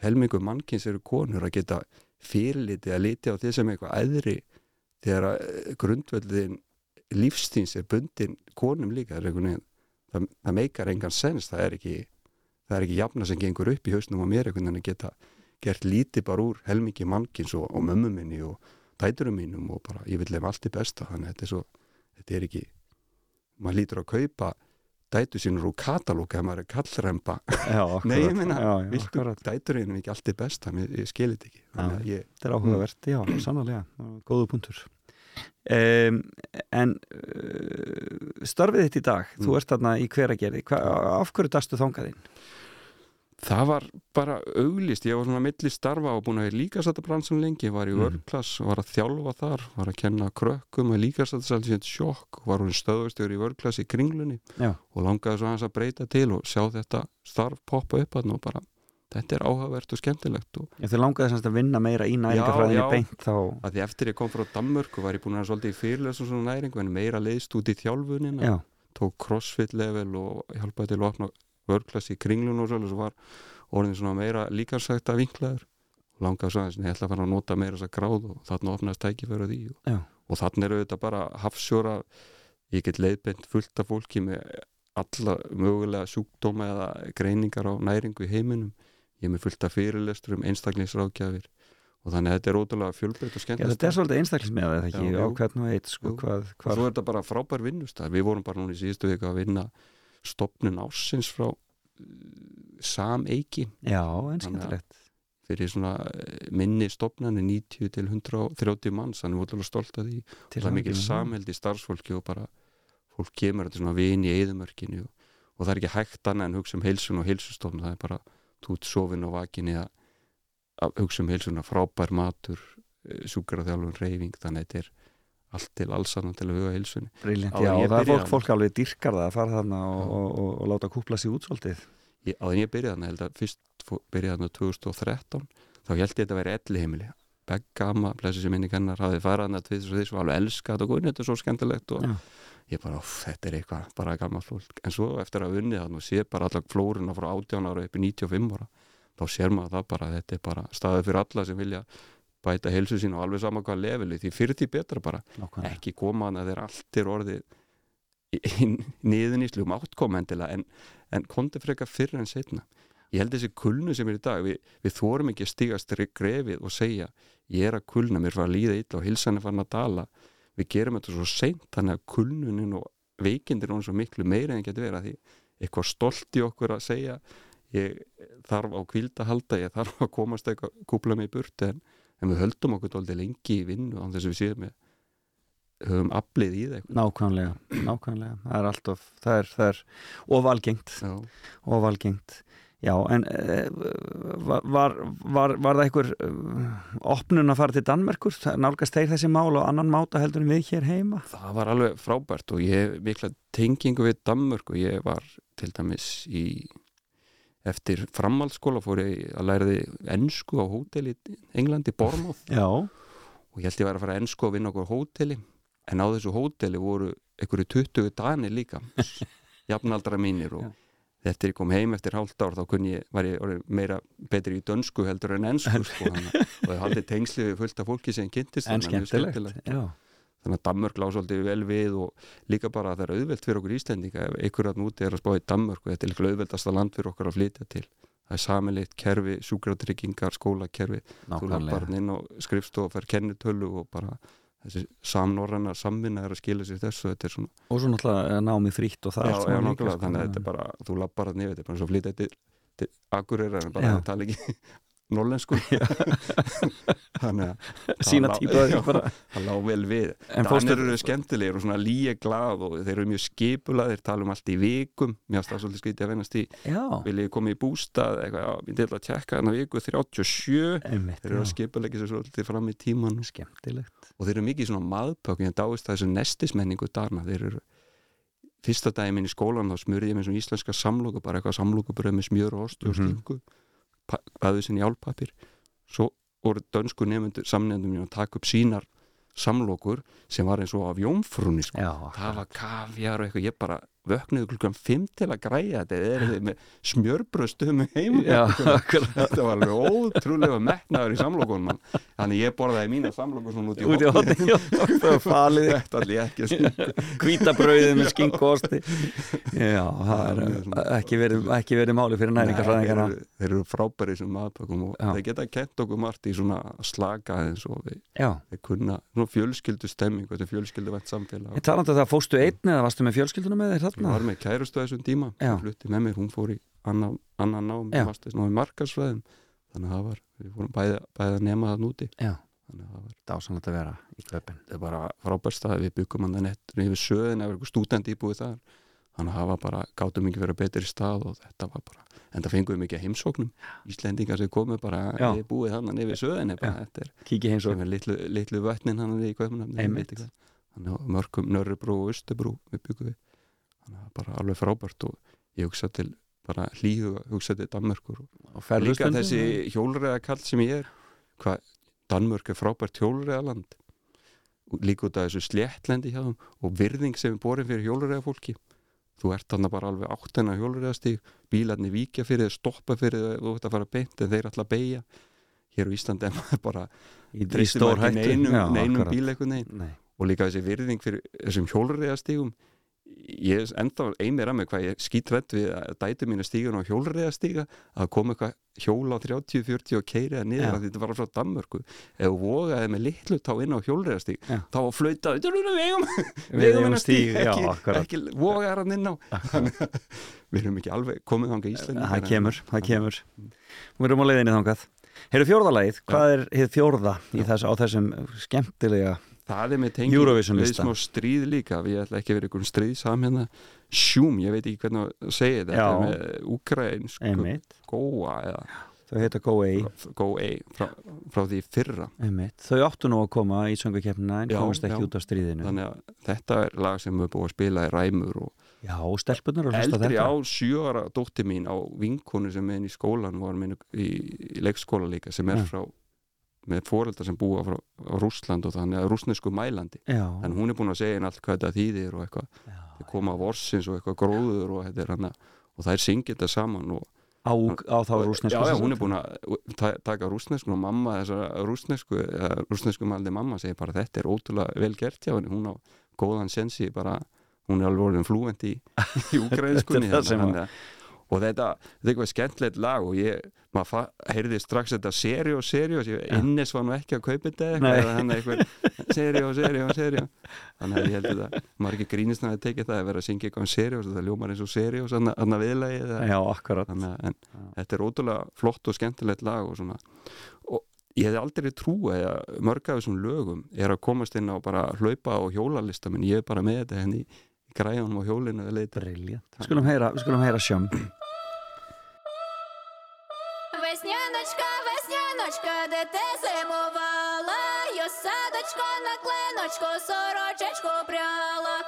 Helmingu mannkins eru konur að geta fyrirliti að liti á því sem eitthvað æðri þegar að, eh, grundvöldin lífstíns er bundin konum líka. Það, það, það meikar engan sens það er ekki það er ekki jafna sem gengur upp í hausnum á mér einhvern veginn að geta gert lítið bara úr helmingi mannkins og, og mömmu minni og tæturum mínum og bara ég vil lefa allt í besta þannig þetta er svo, þetta er ekki maður lítur að kaupa dætu sínur úr katalóg ef maður er kallremba. Nei, ég já, viltu dæturinn ekki allt í besta ég, ég skil þetta ekki þannig Þetta er áhugavert, já, sannlega, góðu punktur. Um, en uh, starfið þitt í dag, þú Mm. ert þarna í hveragerði, af hverju dastu þangaðinn? Það var bara auglist, ég var svona milli starfa og búin að vera líkasætta bransun lengi. Ég var í Mhm. vörklass og var að þjálfa þar var að kenna krökkum að líkasætta sælsins sjokk. Og var hún stöðustjóri í vörklass í kringlunni Já. og langaði svo hans að breyta til og sjá þetta starf poppa upp og bara, þetta er áhugavert og skemmtilegt og Ef þið langaði semst að vinna meira í næringafræðinni beint þá, að því eftir ég kom frá Danmörku var ég búin að vera svolítið í fyrirlesum svona næringu en meira leiðst út í þjálfunina já, tók crossfit level og hjálpaði til að opna vörklass í kringlun og svolítið svo var orðin svona meira líkarsækta vinklaður. Og langaði svo aðeins, en ég ætla að fara að nota meira þess að gráð og þarna opnaðist tækifæra því. Og, og þarna eru þetta bara hafsjóra ég get leiðbent fullt af fólki með alla mögulega sjúkdóma eða greiningar á næringu í heiminum. Ég er með fullt af fyrirlestur um einstaklingsrákjafir og þannig að þetta er ótrúlega fjölbreytt og skemmtilegt. Þetta er svolítið einstaklismið eða ekki, Já, á jú. hvern og eitt, sko, hvað, hvað, svo er þetta bara frábær vinnustæð við vorum bara núna í síðustu viku að vinna stopnun ásins frá sameiki já, skemmtilegt. fyrir svona eh, minni stopnani 90 til 130 manns þannig vorum stolt að því. Til það er mikil samheld í starfsfólki og bara fólk kemur þetta svona vin í eðumörkinu og, og það er ekki hægt annað en hugsa um heilsun og heilsustofn. Það er bara tút sofin og vakinni að, að hugsa um heilsuna frábær matur, sjúkaraþjálfun reyfing þannig að þetta er allt til allsannan til að huga ég og það er fólk, fólk alveg dyrkar það að fara þarna og, og, og, og láta kúpla sig út svolítið. en ég byrjaði þarna, held að fyrst byrjaði þarna 2013 þá held ég þetta að vera elli heimili Beggama, blessu sem minni kennar, hafði farað þarna tvið og þess og alveg elskað þetta og guðin, þetta er svo skemmtilegt og Já. ég bara, "Úff, þetta er eitthvað, bara gammal fólk. En svo eftir að unni þarna og sé bara allar flóruna frá 18 ára upp í 95 ára þá sér maður það bara, að þetta er bara staðið fyrir alla sem vilja bæta heilsu sín og alveg sama hvað leveli, því fyrir því betra bara. Nákvæmlega. ekki koma að þeir allt er orðið í- í- slugum átkomendilega en, en kondi frekar fyrr en setna ég held þessi kulnu sem er í dag við, við þórum ekki að stígast grefið og segja ég er að kulna, mér fara að líða illa og hilsan er farin að dala. Við gerum þetta svo seint þannig að kulnunin og veikindir er svo miklu meira en getur verið að því eitthvað stolt í okkur að segja ég þarf á kvíld að halda ég þarf að komast eitthvað kúpla mig í burtu en, en við höldum okkur dóldi lengi í vinnu án þess að við séum með höfum aflið í það. Nákvæmlega, nákvæmlega. Það er alltof, það er, það er ofalgengt, Já. ofalgengt. Já, en uh, var, var, var, var það einhver uh, opnun að fara til Danmerkur? Nálgast þeir þessi mál og annan máta heldur en við hér heima? það var alveg frábært og ég hef mikla tengingu við Danmörk og ég var til dæmis í eftir framhaldsskóla fór ég að læraði ennsku á hóteli í Englandi, Bormóð og ég held ég væri að fara að ennsku að vinna okkur hóteli. En á þessu hóteli voru einhverju 20 danir líka jafnaldra mínir. Og Já. eftir ég kom heim eftir hálft ár þá ég, var ég meira betri í dönsku heldur en ennsku sko, að- og það haldið tengsli við fullt af fólki sem kynntist en skemmtilegt. Þannig að Danmörk lág svolítið vel við og líka bara að það er auðvelt fyrir okkur Íslendinga ef einhver að núti er að spá í Danmörk og þetta er líka auðveldasta land fyrir okkur að flytja til það er samilitt kerfi, sjúkratryggingar skólakerfi, þú lappar nákvæmlega. inn og skrifstof og fer kennitölu og bara þessi samnorræna samvinna er að skila sér þessu þetta er svona, Og svo náttúrulega námi frítt og það já, já, sko. þannig að þetta er bara, þú lappar að nefið, þetta er bara svo flytja til, til Akureyrar en bara Já. að tala ekki norlensku þannig að Sína að bara. það lá vel við. En Danir eru skemmtilegir og svona líi glað og þeir eru mjög skipulað, þeir tala um allt í vikum. Mér finnst það svolítið skrítið að vennast í viljið þið koma í bústað eitthvað, já, við til að tjekka þarna viku 37 einmitt, þeir eru að skipulegja sér svolítið fram í tíman Skemmtilegt. Og þeir eru mikið svona maðpökk ég dáist að þessu nestismenningu Dana þeir eru fyrsta dagi minn í skólan þá smurði ég með svona íslenska samloku bara eitthvað samlokubröð með smjör og ost og Mhm. skingu baðið sinni álpapir svo voru dönsku nefnendur samnefndum að taka upp sínar samlokur sem var eins og af jómfrúni sko. Það var kafjar og eitthvað. Ég bara vöknuði klukkan 5 til að græja þetta eða er þið með smjörbröðstum heim? Þetta var alveg ótrúlega metnaður í samlokunum þannig ég borðaði mína samlokur svona út í hótti, það var falið. Þetta allir ekki að skilja Hvítabrauðið með skinku og osti Já, það er ekki verið, ekki verið máli fyrir næringarfræðingarna þeir, eru- þeir eru frábæri sem maðpökkum og Já. þeir geta kent okkur margt í svona slaka eins og við, þeir kunna svona fjölskyldu stemming þetta er fjölskyldu vænt samfélag. Ég talandi um það fóstu einn eða varstu með fjölskylduna með þér ég var með kærustu þessum tíma sem flutti með mér, hún fór í annan, annan nám Já. fastist ná í markarsfræðum þannig að það var, við fórum bæði að nema það núti Já, þannig að það var dásanlega að vera í köpinn þetta er bara frábær stað við byggum hann að nett yfir söðin eða eitthvað stúdent íbúið þar. Þannig að það var bara, gátum ekki verið betri stað og þetta var bara, en það fengum við mikið heimsóknum. Íslendingar sem komu bara ég búið hann yfir söðin sem er litlu, litlu vötnin hann í að mörgum Nörrubrú og Östubrú við byggum við bara alveg frábært og ég hugsa til bara hlýhuga, hugsa til Danmörkur og og ferðu líka stundum? þessi hjólreiða kall sem ég er hvað, Danmörk er frábært hjólreiða land líka út af þessu sléttlendi hjá þeim og virðing sem er borin fyrir hjólreiða fólki þú ert þarna bara alveg áttina hjólreiða stíg bílarnir víkja fyrir þið, stoppa fyrir þið þú ert að fara beint en þeir ætla að beigja hér á Íslandi er maður bara í, maður ekki neinum, neinum akkurat. bíl eitthvað neinn Nei. og líka þessi virðing fyrir þessum hjólreiðastígum ég ennþá einmir að mig hvað ég skítrætt við að dætu mínu stígun á hjólreiðastíga að koma eitthvað hjóla á 30-40 og keiriða niður Já. að þetta var frá Danmörku. Ef þú vogaði með litlu þá inn á hjólreiðastíg Já. þá flautaði "Djúlulu, vegum vegum eigum hennar stíg, stíg. já, ekki, akkurat. ekki vogaði hann inn á. Að við erum ekki alveg komið þangað Íslandi. Það kemur, það kemur. Við erum á leiðinni þangað. Heyrðu fjórðalagið, hvað er hér fjórða í þess, á þessum skemmtilega Það er með Eurovision við smá stríð líka. Við ætla ekki að vera ykkur stríð saman hérna. Sjúm, ég veit ekki hvernig að segja þetta. Með Ukrainsk Góa eða þau heita Go A Góa frá, frá því fyrra. Einmitt. Þau áttu nú að koma í söngukeppnina en Já, komast ekki já. út af stríðinu. Þannig að þetta er lag sem við búum að spila í ræmur og Já, stelpunar eldri á sjö ára dótti mín á vinkonu sem er inn í skólan var minn í, í leikskóla líka sem er Já. frá með foreldrar sem búa frá Rússland og þannig að rússnesku mælandi. Já, en hún er búin að segja henni allt hvað þetta þýðir og eitthvað. Þeir koma af orsins og eitthvað gróður og þetta er hana og það er syngið þetta saman og Á, á þá rúsnesku já, já, hún er búin að ta taka rúsnesku og mamma þessar rúsnesku rúsnesku maldi mamma segir bara þetta er ótrúlega vel gert hjá henni. Hún á góðan sensi bara hún er alveg orðin flúent í, í ukrainskunni þannig að- og þetta, þetta er eitthvað skemmtilegt lag og ég, maður heyrði strax þetta serió, serió, innes var nú ekki að kaupa þetta eitthvað, hann eitthvað serió, serió, serió þannig að ég held þetta, maður ekki grínist að tekið það að vera að syngja eitthvað um serió það ljómar eins og serió, þannig að viðlagi Já, akkurat. Að en, þetta er ótrúlega flott og skemmtilegt lag og svona. Og ég hefði aldrei trúið að mörg af þessum lögum er að komast inn á bara hlaupa og hjólalista menn ég er bara með þetta henni í græðunum á hjólinu Briljant Við skulum heyra, skulum heyra де ти зимувала, я на клиночку, сорочечку пряла,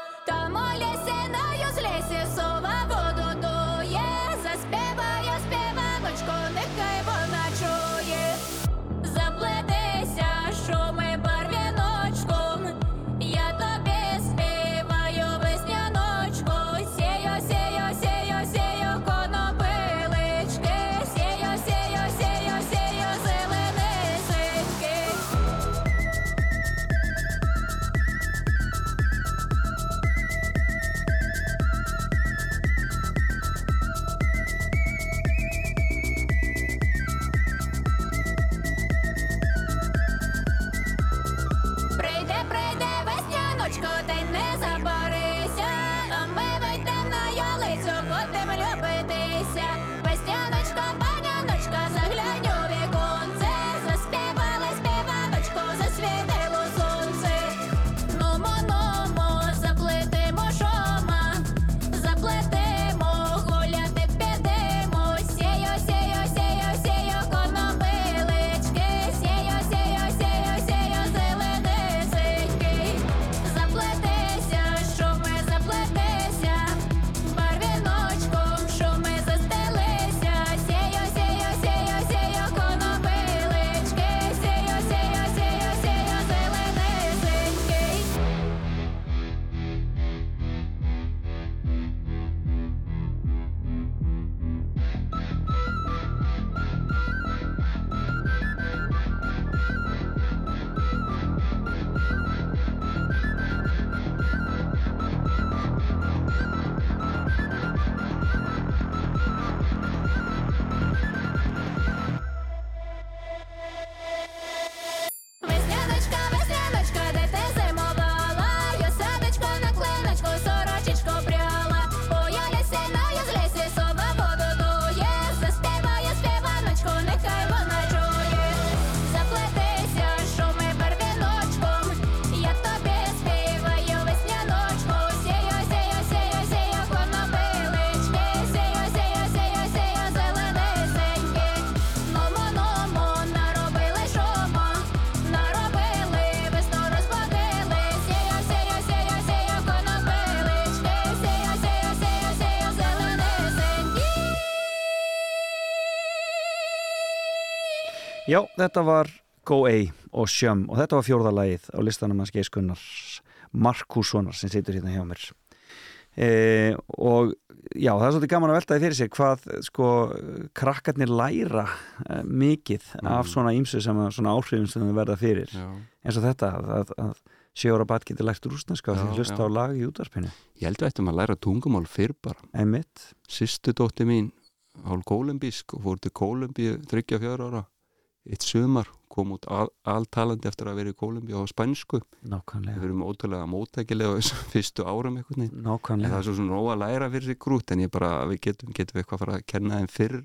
Já, þetta var Go A og Sjömm og þetta var fjórðalagið á listanum hans Geiskunnars Markussonar sem situr hérna hjá mér. E, og já, það er svolítið gaman að veltaði fyrir sér hvað sko krakkarnir læra e, mikið af svona ímsu sem að, svona áhrifum sem þau verða fyrir. Já. eins og þetta að, að, sjóra bat getur lært rúsneska því hlusta já. á lag í útvarpinu. Ég held að ættum að læra tungumál fyrr bara. Sýstu dótti mín hálf kólumbísk og fór til þryggja fjör ára eitt sumar kom út al- altalandi eftir að vera í Kólumbíu á spænsku. Við nákvæmlega erum ótrúlega móttækilega á þessum fyrstu árum einhvern veginn. En það Nákvæmlega, er svo svona að læra fyrir sig grút en ég bara, við getum, getum við eitthvað að fara að kenna þeim fyrr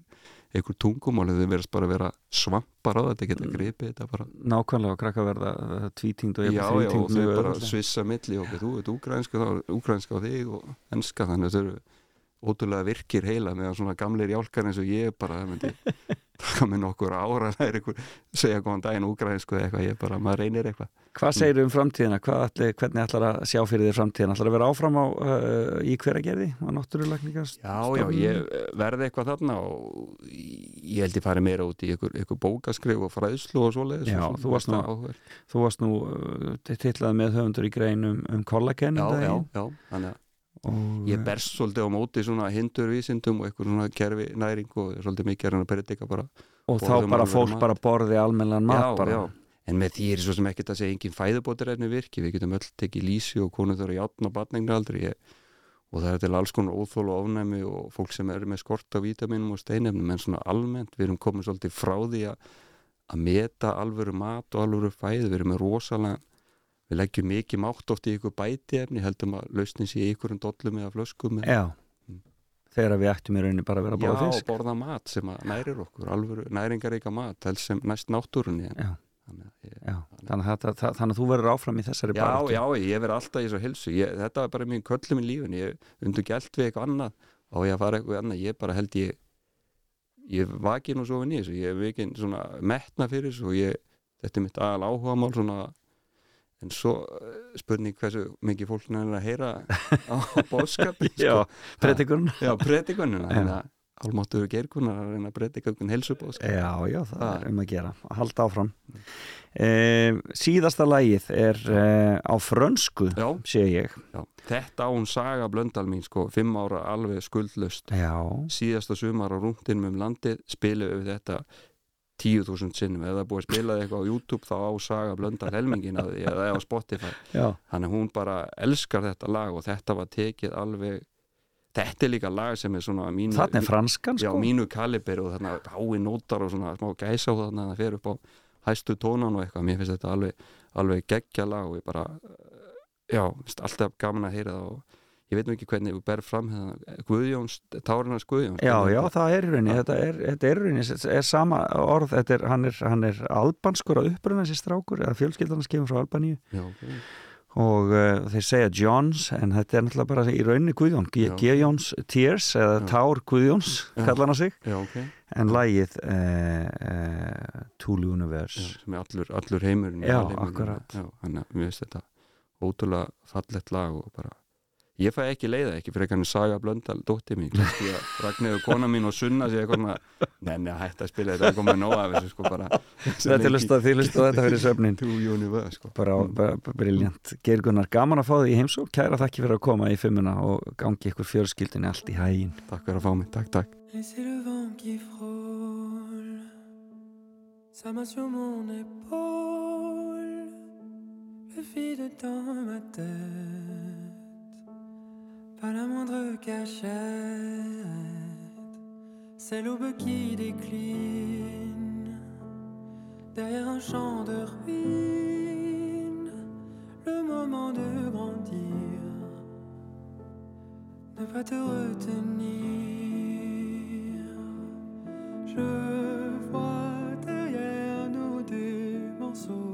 einhver tungumál þau verðast bara að vera svampar á þetta geta Mm. gripið þetta bara. Nákvæmlega og krakka verða tvítingd og já, já, og þau bara auðveldlega. svissa milli og þú veit úgrænska þá, úgrænska á þig og enska þannig að þau eru ótrúlega virkir heila meðan svona gamlir jálkar eins og ég bara myndi taka með nokkur ára það er einhver, segja góðan daginn úgrænsku eða eitthvað, ég bara, maður reynir eitthvað Hvað segir um framtíðina? Ætli, hvernig ætlar að sjá fyrir þér framtíðina? ætlar að vera áfram á, uh, í hveragerði á náttúrulækningast? Já, já, ég eh, verði eitthvað þarna og ég held ég fari meira út í einhver, einhver bókaskrif og fræðslu og svoleiðis Já, og þú varst nú-. Þú varst nú uh, tillað með höfundur í grein um, um kollagen Já, já, já, þannig að og, ég berst svolítið á móti svona hindurvísindum og einhver svona kerfi næring og er svolítið mikið að reyna að predika bara og þá bara fólk mat. bara borði almennan mat já, bara. já. en með því er svo sem ekkert að segja engin fæðubótarefni virki, við getum öll tekið lísi og konur þurfa játn og batningna aldrei ég, og það er til alls konar óþól og ofnæmi og fólk sem er með skort á vítaminum og steinefnum, en svona almennt við erum komið svolítið frá því að að meta alvöru mat og alvöru fæðu. Við erum með rosalega við leggjum mikið mátt oft í ykkur bætiefni heldum að lausnin sé í ykkurum dollum eða flöskum Já, Mm. þegar við ættum í rauninni bara að vera að Já, og fisk borða mat sem nærir okkur alvöru næringaríka mat helst sem næst náttúrunni en, Já. þannig ég, Já, þannig að, það, þannig að þú verður áfram í þessari Já, baráttu. já, ég verð alltaf í svo helsu ég, þetta var bara mín köllum í lífin ég undur gælt við eitthvað annað og ég fara eitthvað annað, ég bara held ég ég vaki nú svo við nýs ég hef ekki svona metna fyrir þessu og ég, þetta er mitt aðal áhuga mál svona en svo eh, spurning hversu mikið fólk nefnir að heyra á Já, predikurinn já predikunina Já. þannig að álmáttuður geirkunar að reyna að predika einhvern helsubóðskap Já, já, það Ah. er um að gera að halda áfram. E, Síðasta lagið er e, á frönsku Já, sé ég. Já, þetta án saga blöndal mín sko, fimm ára alveg skuldlust Já, síðasta sumar á rúndinum um landið spilum við þetta 10.000 sinnum, ef það er búið að spila eitthvað á YouTube þá á saga blöndal helmingin að því eða á Spotify, já, þannig hún bara elskar þetta lag og þetta var tekið alveg, þetta er líka lag sem er svona mínu, þarna er franskan já, sko. mínu kaliber og þarna hái nótar og svona smá gæsa og þannig að það fer upp á hæstu tónan og eitthvað, mér finnst þetta alveg, alveg geggja lag og ég bara já, alltaf gaman að heyra það og ég veit nú ekki hvernig við berð fram hérna, Guðjóns, Tárinars Guðjóns Já, já, þetta- það er rauninni, þetta er, þetta er rauninni, er sama orð, þetta er, hann er, hann er albanskur að uppruna þessi strákur, eða fjölskyldarnas kemur frá Albaníu já, ok. og uh, þeir segja Johns, en þetta er náttúrulega bara í rauninni Guðjón. Guðjóns Tears, eða Já. Tár Guðjóns, kallar hann sig, já, ok en lagið uh, uh, Tool Universe. já, sem er allur, allur heimurinn Já, alheimurinn. akkurat. mér finnst þetta ótrúlega fallett lag og bara ég fæ ekki leiða ekki fyrir eitthvað saga blöndal dótti mín, að Ragnhildur kona mín og Sunna sé eitthvað svona, nenni að hætta að spila þetta er komið nóg af þessu sko bara. Þetta er lustað, þið lustað þetta fyrir söfnin. Sko. Bara, bara, bara briljant. Geir Gunnar, gaman að fá því í heimsók, kæra þakki fyrir að koma í fimmuna og gangi ykkur fjörskildinni allt í hægin. Takk fyrir að fá mig, takk, takk pas la moindre cachette, c'est l'aube qui décline derrière un champ de ruines, le moment de grandir, ne pas te retenir. Je vois derrière nous des morceaux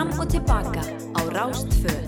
Fram og Tilbaka á Rástföð.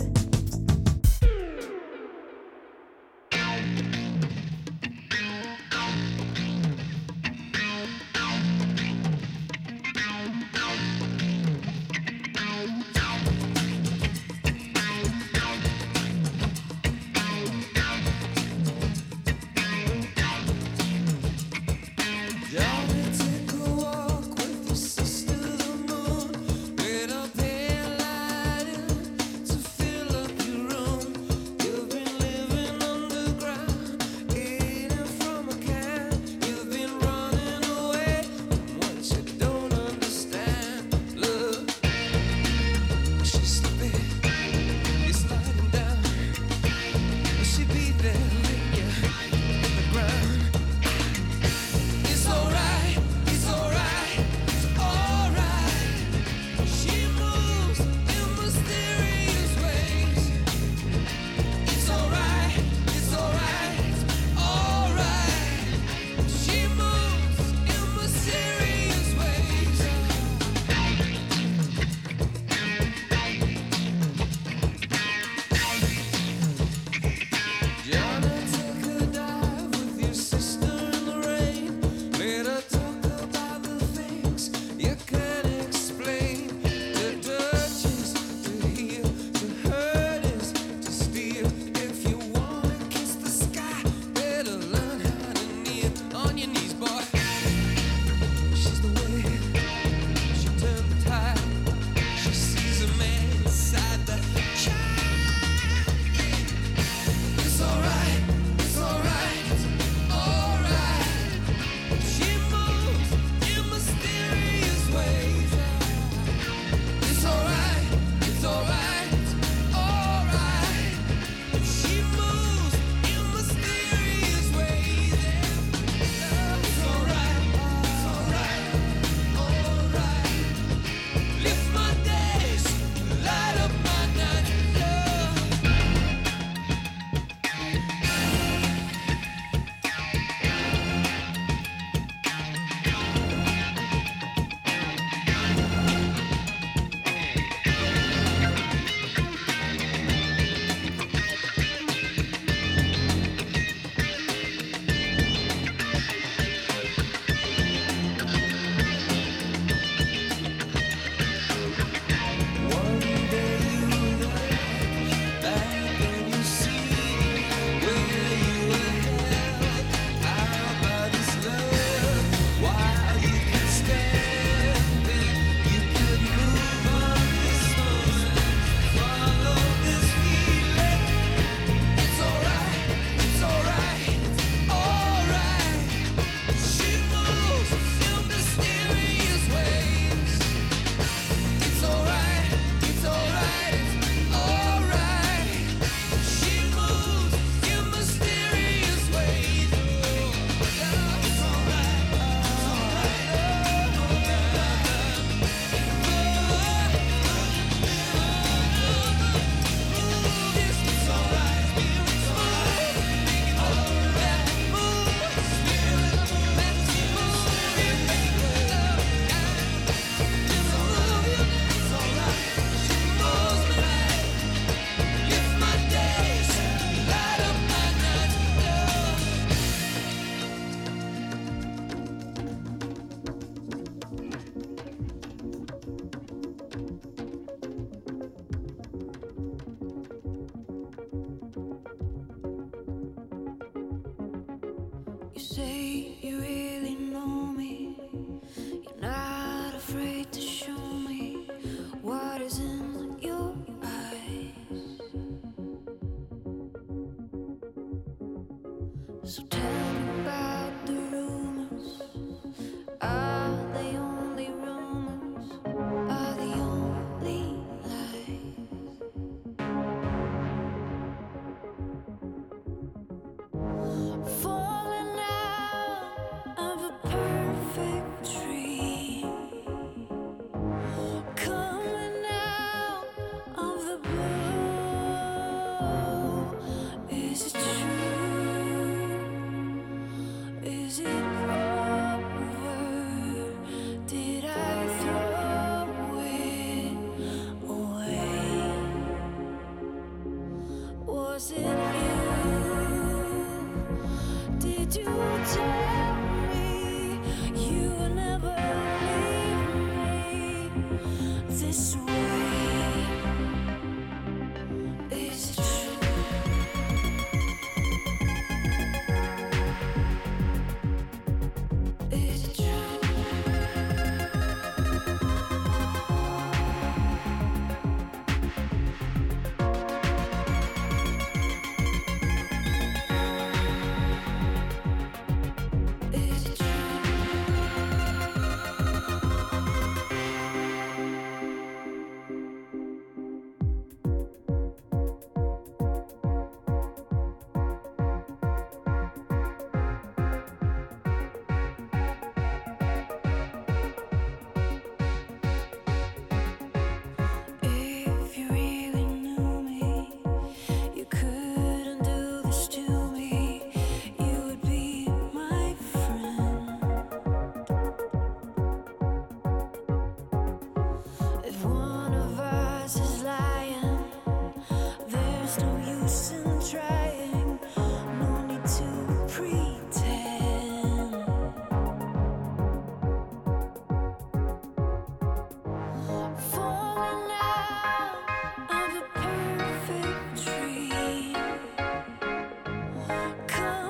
Coming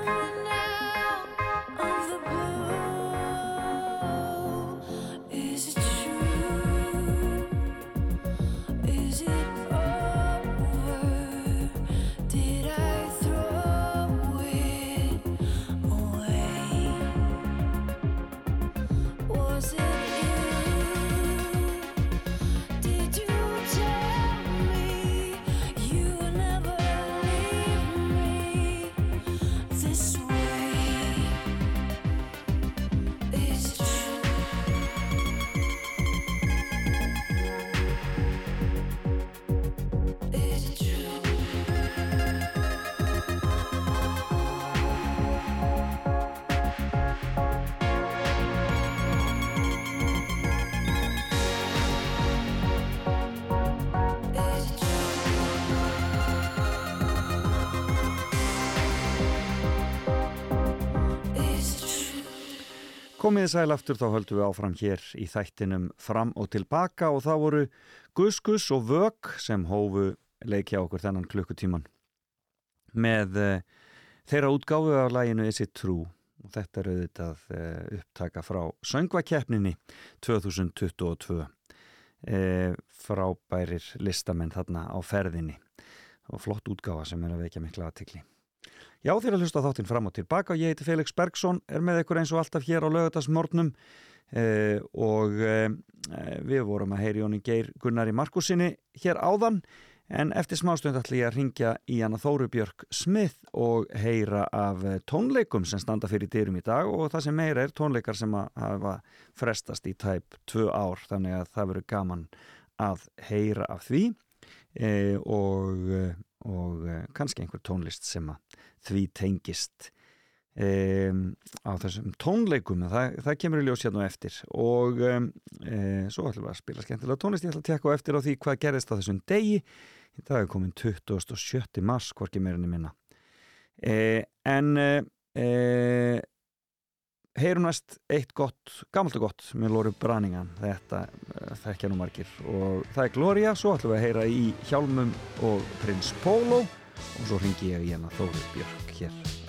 Komiði sæl aftur þá höldum við áfram hér í þættinum fram og tilbaka og það voru Guskus og Vög sem hófu leikja okkur þennan klukkutíman með uh, þeirra útgáfu af læginu Is It True. Og þetta er auðvitað uh, upptaka frá söngvakeppninni 2022 uh, frábærir listamenn þarna á ferðinni. Og flott útgáfa sem er að vekja mikla aðtikli Já, þér að hlusta þáttinn fram og tilbaka og ég heiti Felix Bergsson, er með ykkur eins og alltaf hér á lögutarsmornum eh, og eh, við vorum að heyri Jóni Geir Gunnari Markusinni hér áðan en eftir smástund ætla ég að ringja í hana Þóru Björk Smith og heyra af eh, tónleikum sem standa fyrir dyrum í dag og það sem meira er tónleikar sem að hafa frestast í tæp tvö ár þannig að það verður gaman að heyra af því. Eh, og, eh, og eh, kannski einhver tónlist sem að því tengist. Um, á þessum tónleikum það, það kemur í ljós hérna á eftir og um, e, svo ætlum við að spila skemmtilega tónlist. Ég ætla að tekka á eftir á því hvað gerist á þessum degi. Í dag er komin 27. mars hvorki meirinni minna. E, en e, heyrum næst eitt gott, gammalt og gott með Lóri Branningan. Þetta eh, þekkja nú margir. Og það er Gloria, svo ætlum við að heyra í Hjálmum og Prins Pólo. Og svo ringi ég í hérna Þóri Björk hér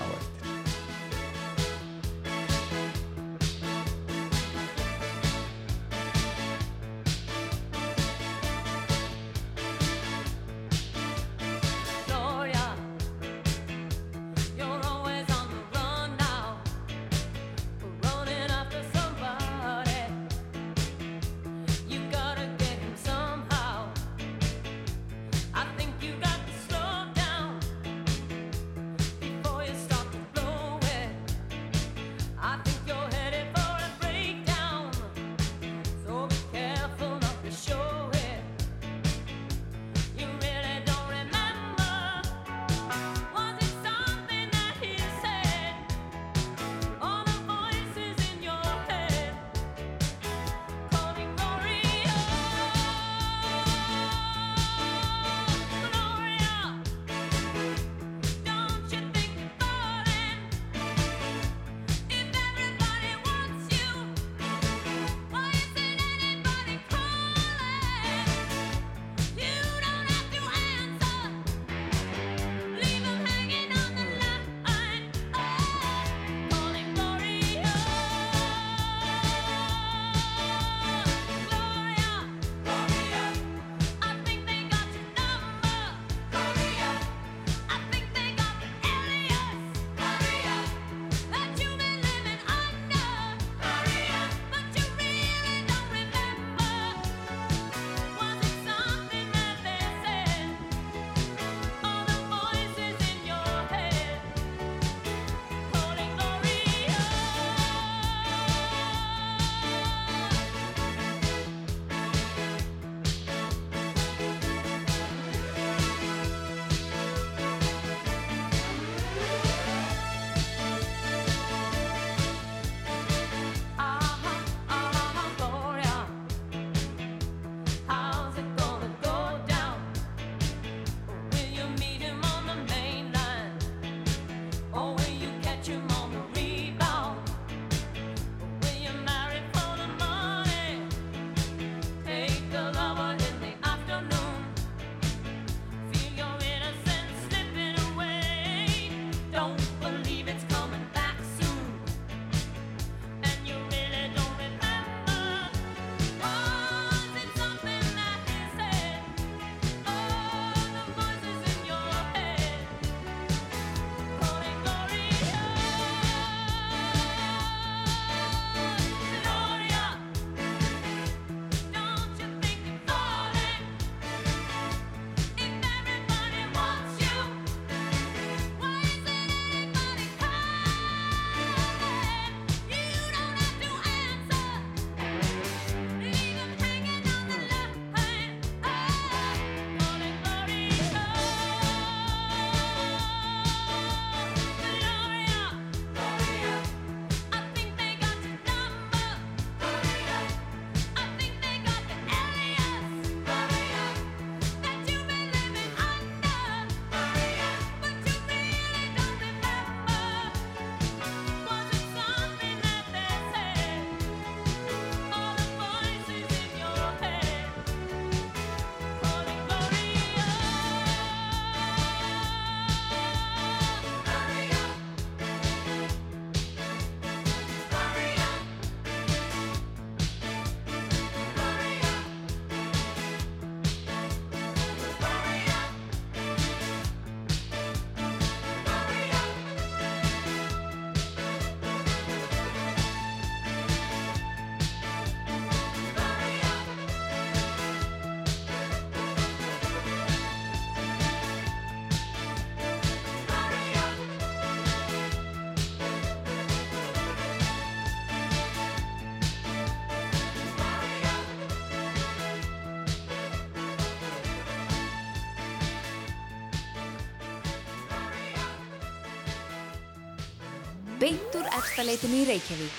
beint úr efstaleitinu í Reykjavík.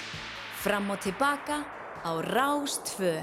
Fram og tilbaka á Rástfö.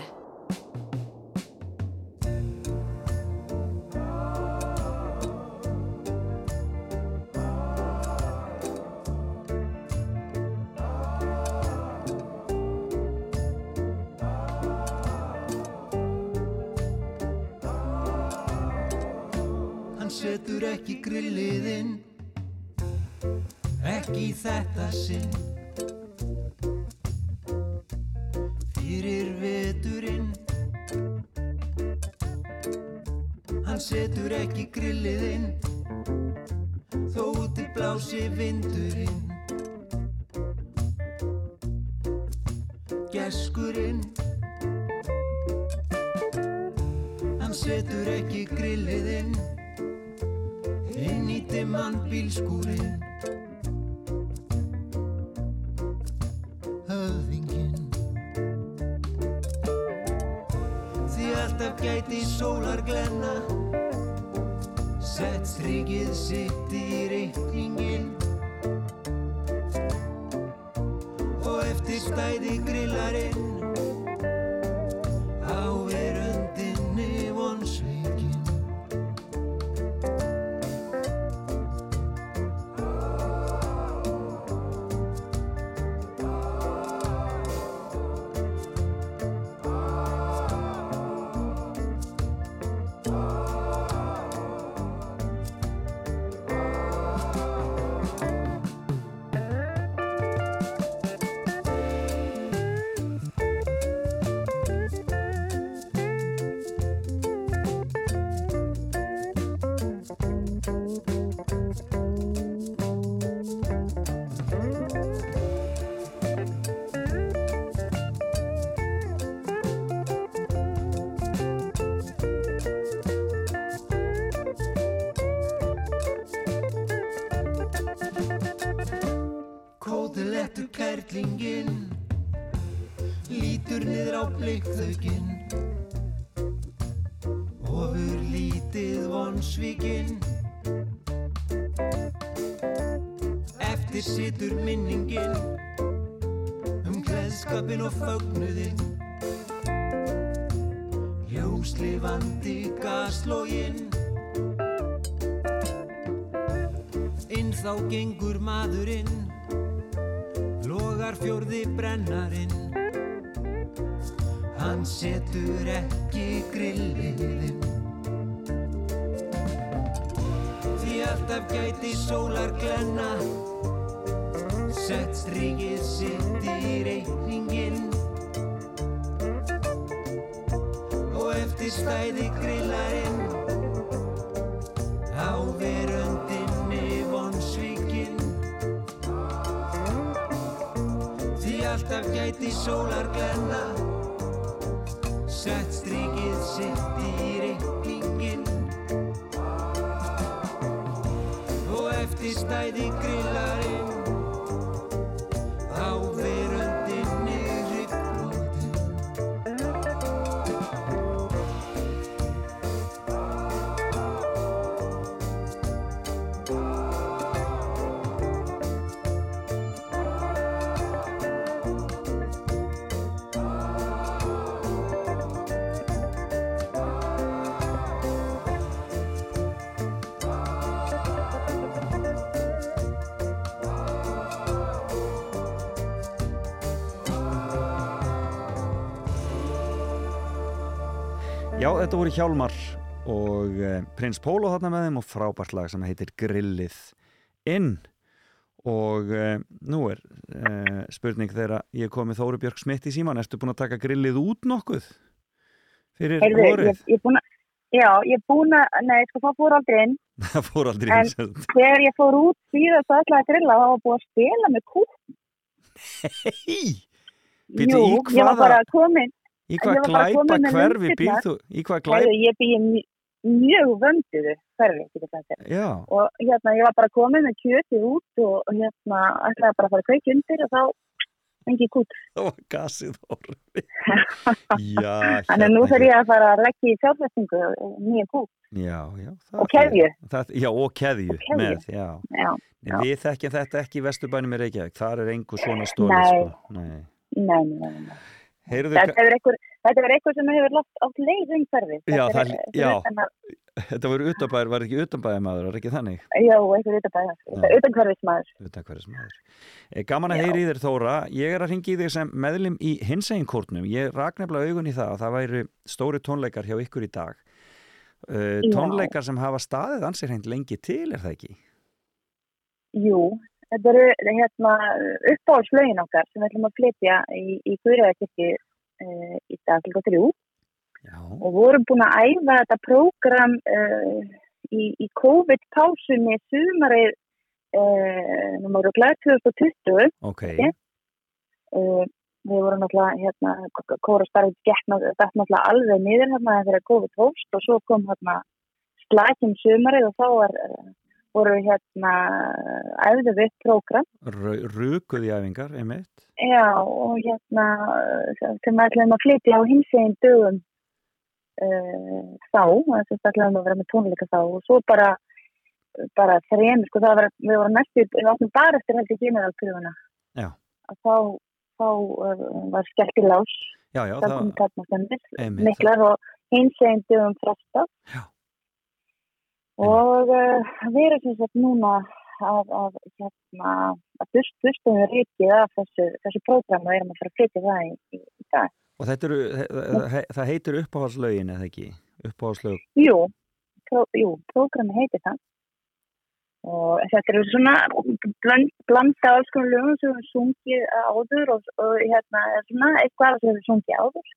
Fjórði brennarinn. Hann setur ekki grilliðinn Því alltaf gæti sólar glenna Sett strikið gæti sólar glenna Já, þetta voru Hjálmar og eh, Prins Pólo þarna með þeim og frábært lag sem heitir Grillið inn og eh, nú er eh, spurning þegar ég kom með Þóri Björg Smitt í síman, ertu búin að taka grillið út nokkuð fyrir Heyrðu, ég, vorið? ég búin að, já, ég er búin að, nei, sko, það fór aldrei inn. Það fór aldrei En eins og þegar ég fór út síðan svo ætlaði að grilla, þá var búið að spila með kúk. Býtu, Jú, ég var bara komin. Í hvað glæpa hverfi býrð þú? Í hvað glæpa? Ég býði mj- mjög vönduðu hverfi, það. Já, Og hérna, ég var bara komin með kjötið út og, og hérna, ætlaði bara að fara að kveiki undir og þá engi kút. Það var gasið horfi. Já, Þannig að nú þarf ég að fara að leggja í fjárfestingu nýja kút Já, já. það og keðju. Það, já, og keðju, keðju. með, já. Já, En við þekkjum þetta ekki í Vesturbænum í Reykjavík, þar er engu svona stóli, Nei. sko. Nei. nei, nei, nei. Heyrðu, Þetta er eitthvað sem hefur látt átt leið umhverfið. Já, Þetta það er- já. að- þetta var utanbæður, var ekki utanbæðamaður, var ekki þannig? Já, eitthvað utan bæðar. Utan hverfismæður. Utan hverjus maður. E, gaman að heyri í þér Þóra, ég er að ringi í þig sem meðlim í hinsegin kórnum. Ég rak nefnilega augun í það að það væri stóri tónleikar hjá ykkur í dag. Uh, Já. tónleikar sem hafa staðið ansið hreint lengi til, er það ekki? Jú, þetta eru hérna uppáhaldslögin okkar sem við ætlum að flytja í, í Guðræðakirkju uh, í dag klukka þrjú. Já. og vorum búin að æfa þetta prógram uh, í, í COVID-pásunni sumarið uh, nummer 2020 Ok, við vorum náttúrulega hérna, kórastarfið gekk náttúrulega alveg niður hérna þegar COVID hófst og svo kom hérna slækjum sumarið og þá var, voru við hérna æfðu við prógram rukuð í æfingar, einmitt. Já, og hérna sem við ætlum að flytja á hinsegin dögum uh, þá, þess að ætlum að vera með tónleika þá og svo bara bara þrejum, sko það var, við vorum næstu við áttum bara eftir heldur generalpröfuna Já. að þá, þá uh, var skellt í lás Já, já, það það- kom kallmastöndir Einmitt. miklar og hinsegin dögum fresta Já. Og uh, við erum sem sagt núna að, að hérna að bust, bustum við rikið af þessu, þessu prógram og erum að fara að flytja það í, í, í dag. Og þetta eru, það, það heitir uppáhaldslögin, eða ekki? Uppáhaldslög. Jú, pró, jú, prógrami heitir það og þetta eru svona bland, blanda alls konar lögum sem við sungið áður og, og hérna svona eitthvað sem við sungið áður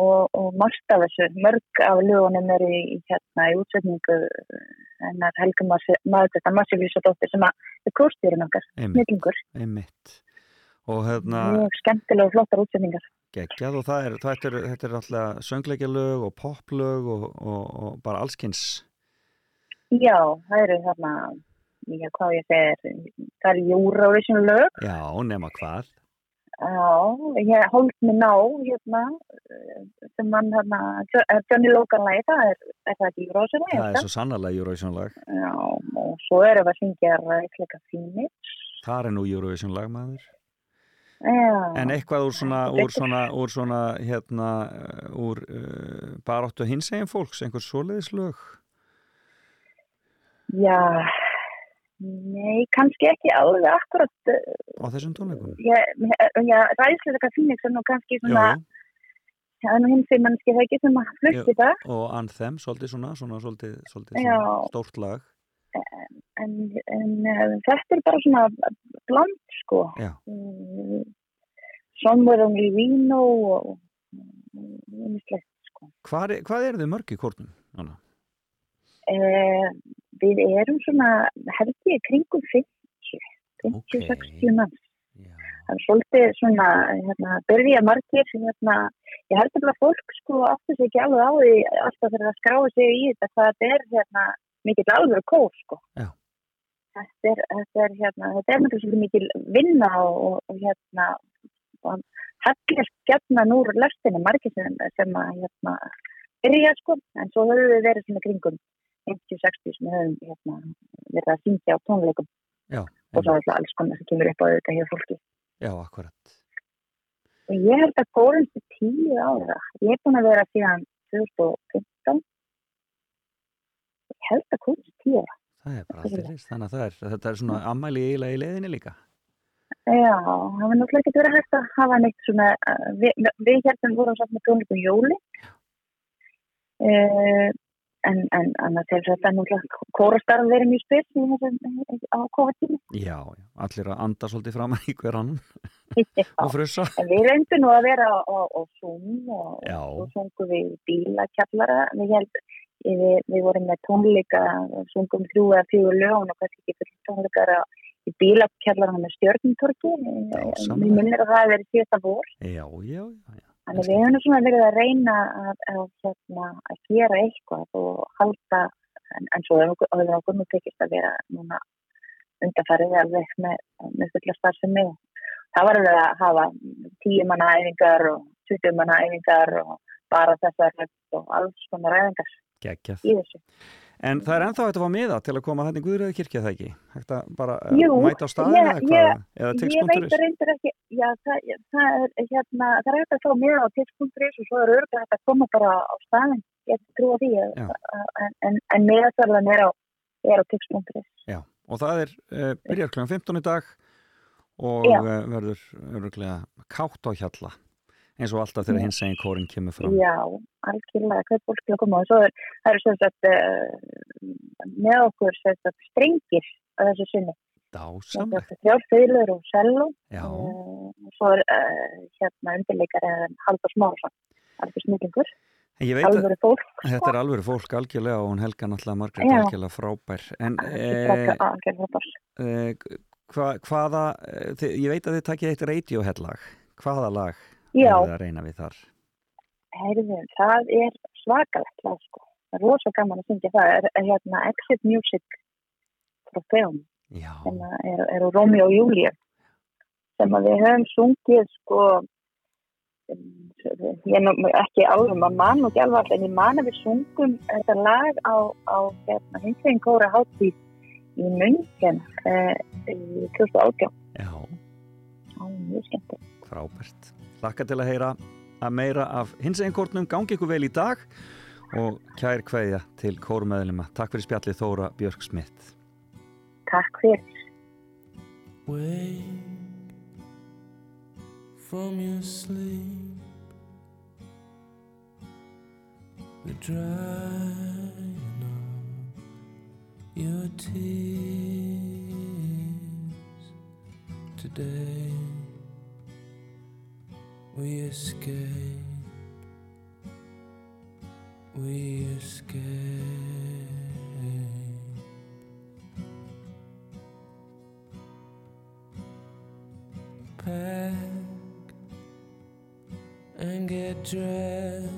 og, og margt af þessu, mörg af lögunum eru í, hérna í útsetningu hennar Helga Massifísadóttir sem að er kórstýrin okkar, snillingur Einmitt. Og hérna, mjög skemmtilega og flottar útsetningar geggjað og það er, þetta er, þetta er alltaf söngleikjalög og poplög og, og, og bara allskins. Já, það eru þarna hvað ég segir það eru Eurovision lög Já, nema hvað. Já, ég hold mig ná hérna eh, sem mann hérna eh, Johnny Logan lagi, það er, er það ekki Eurovision lagi? Það er svo sannarlega Eurovision lag. Já, og svo erum við að syngja rækleika fínir Það er nú Eurovision lag maður. Já, En eitthvað úr svona, úr svona, úr svona hérna, uh, úr uh, baráttu hinsegin fólks, einhver svoleiðis lög. já nei, kannski ekki alveg akkurat eh, á þessum tónleikum. já, rækleika fínir sem nú kannski svona það er nú hins vegar mannski það ekki sem að flutti það og Anthem, svolítið svona, svona svolítið, svolítið svona stórt lag. en, en uh, þetta er bara svona bland sko Já. Somewhere Only We Know og umislegt sko Hvað er, hvað eru þið mörg í kórnum? Anna? uh, við erum svona held ég kringum 50 50-60 mann það er svolítið svona hérna, byrja margir hérna, ég held að fólk sko aftur sig ekki alveg á því alltaf þegar það skráði sig í þetta hvað þetta er hérna mikill alveg kór sko. Já. þetta er, þetta er hérna þetta er svolítið mikil vinna og, og hérna og hellist gætna núr lestinu margir sem, sem að hérna byrja sko. En svo höfum við verið svona kringum 50-60 sem við höfum hérna verið að syngja á tónleikum Já, og svo er það alls konar sem kemur upp á þetta hjá fólki já, akkurat. og ég held að kórum til tíu ára ég er búin að vera síðan 2015 ég held að kórum til tíu ára Það er bara alltaf reist. Þannig að það er, þetta er svona ammæli eiginlega í leiðinni líka. Já, það var náttúrulega ekki verið hægt að hafa neitt svona, uh, við, við hérna vorum satt með tónleikum jóli uh, en, en annars er þetta náttúrulega kórastarf verið mjög spil á COVID-tími. Já, já, allir að anda svolítið fram í hver annan Já, og frussa. en við reyndum nú að vera á, á, Zoom og, svo sungum við bílakjallara, við við, við vorum með tónleika sungum þrjú eða fjögur lögun og kannski ekki fyrir tónleikara í bílakjallara með stjórnumtorki Dásamlegt. mér minnir að það hefur verið síðasta vor Já, já, já. Þannig við hefum svona verið að reyna að, að, hérna, að gera eitthvað og halda, en, en svo hefur okkur nú tekist að vera núna undarfærið alveg með, með fulla starfsemi það var alveg að hafa tíu manna æfingar og 20 manna æfingar og bara þessar og alls konar æfingar Geggjað. í þessu. En það er ennþá hægt að fá miða til að koma þannig Guðröðu kirkja það ekki? Hægt að bara eh, Jú, mæta á staðinu eða hvað? Eða tix.is? já það, það er hérna, það er hægt að fá mér á tix.is og svo er örgulega hægt að koma bara á staðin, ég trúa því, Já. en, en, en miðasverðan er á, á tix.is. Já, og það er uh, byrjar kl. 15 í dag og Já. verður öruglega kátt á hjalla eins og alltaf þegar hins eginn kórin kemur fram. Já, algjörlega, hvert fólk til að koma og svo er, það eru sem sagt uh, með okkur sagt strengir á þessu sinni. Dásamlegt. Þrjár fiðlur og selló Já, og svo er uh, hérna undirleikar en Haldur Smárasson, alveg snillingur, en ég veit að fólk. þetta er alvöru fólk algjörlega og hún Helga náttúrulega Margrét Já. algjörlega frábær. En uh, hva, hvaða, ég veit að þið takkið eitt radiohead-lag. Hvaða lag Já. er það að reyna við þar? Heyrðu, það er svakalegt lag sko. Það er rosa gaman að syngja það. Það er hérna Exit Music frá Feum Já. sem að er, er úr Rómi og Júlíu sem að við höfum sungið sko um, ég er nú ekki alveg, maður man nú ekki alveg alltaf, en ég man að við sungum þetta lag á, á hérna, hinsvegin kóra hátíð í München uh, í 2018 Já, á mjög skemmt frábært. Laka til að heyra að meira af hins eginn kórnum gangi ykkur vel í dag og kær kveðja til kórumæðlima. Takk fyrir spjallið Þóra Björk Smith. Takk fyrir Wake from your sleep. The drying of your tears today. We escape. We escape. pack and get dressed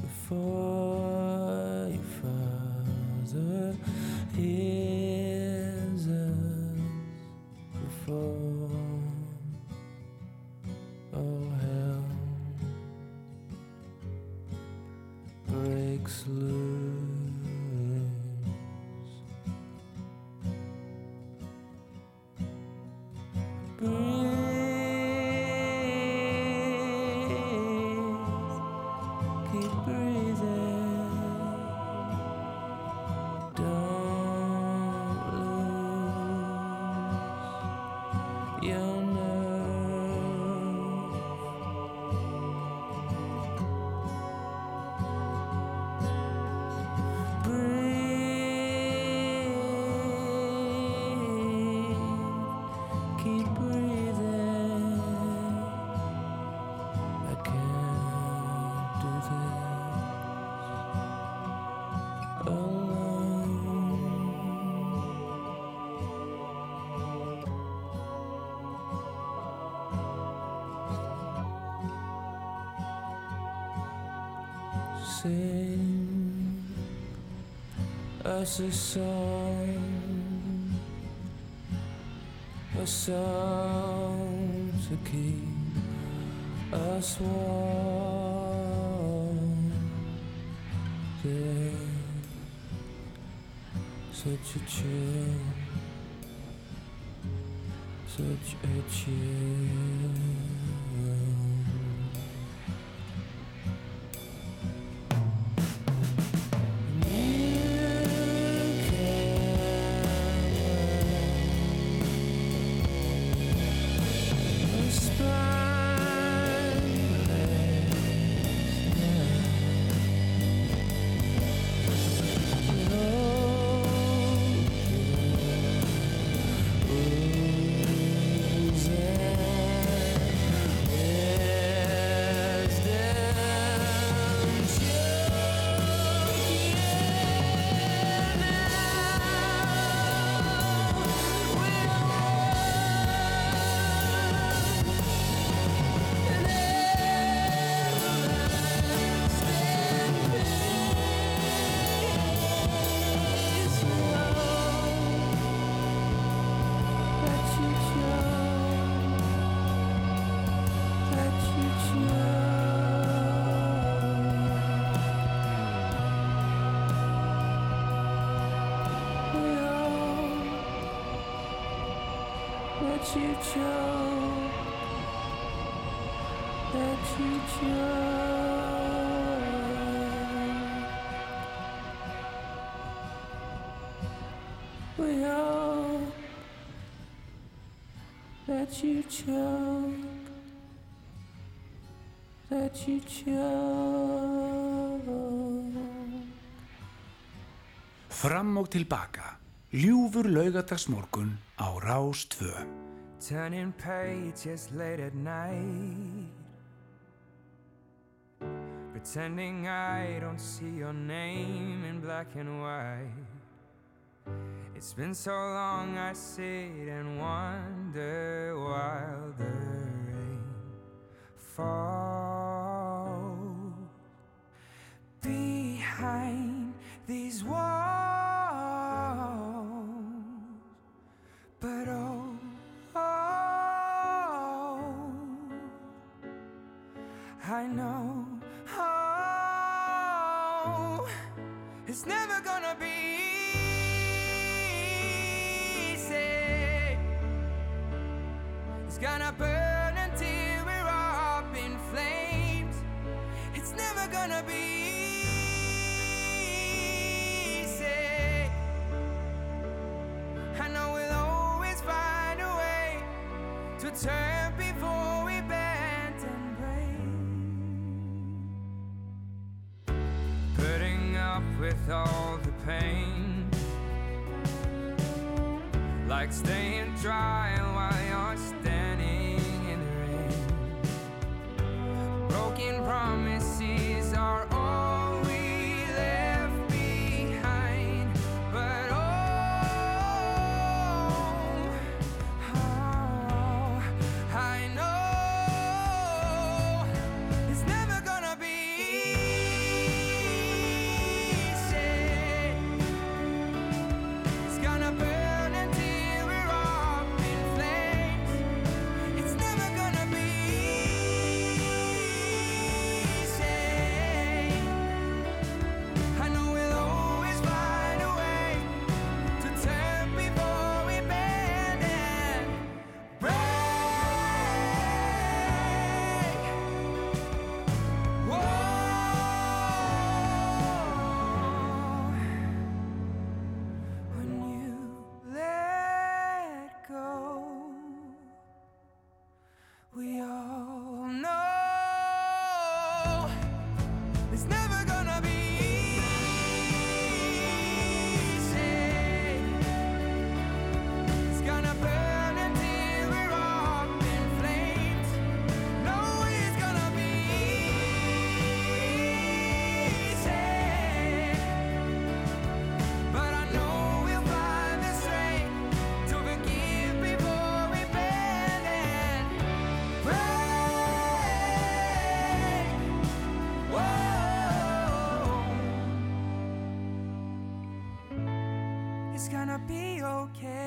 before your father hears us a song, a song to keep us warm. Such a chill, such a chill. Fram og tilbaka, ljúfur laugadagsmorgun á Rás 2. Turning pages late at night. Pretending I don't see your name in black and white. It's been so long I sit and wonder rain falls behind these walls. But oh, oh, I know, oh, it's never gonna be easy. It's gonna burn to turn before we bend and break. Putting up with all the pain, like staying dry while you're standing in the rain. Broken promises are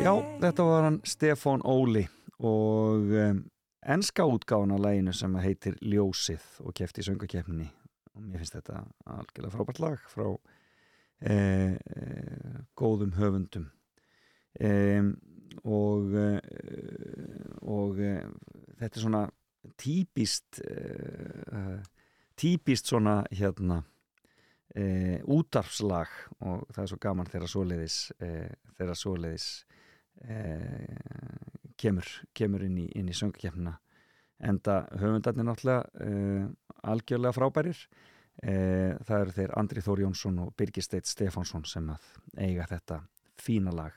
Já, þetta var hann Stefán Óli og um, enska útgáfan á læginu sem heitir Ljósið og kefti í söngakefninni og mér finnst þetta algjörlega frábært lag frá eh, eh, góðum höfundum. Um, og eh, og eh, þetta er svona típist uh, típist svona hérna útarfslag og það er svo gaman þegar svoleiðis þegar svoleiðis kemur, kemur inn í, í söngakefnina enda höfundarnir náttúrulega e, algjörlega frábærir. E, það eru þeir Andri Þór Jónsson og Birgir Steit Stefánsson sem að eiga þetta fína lag.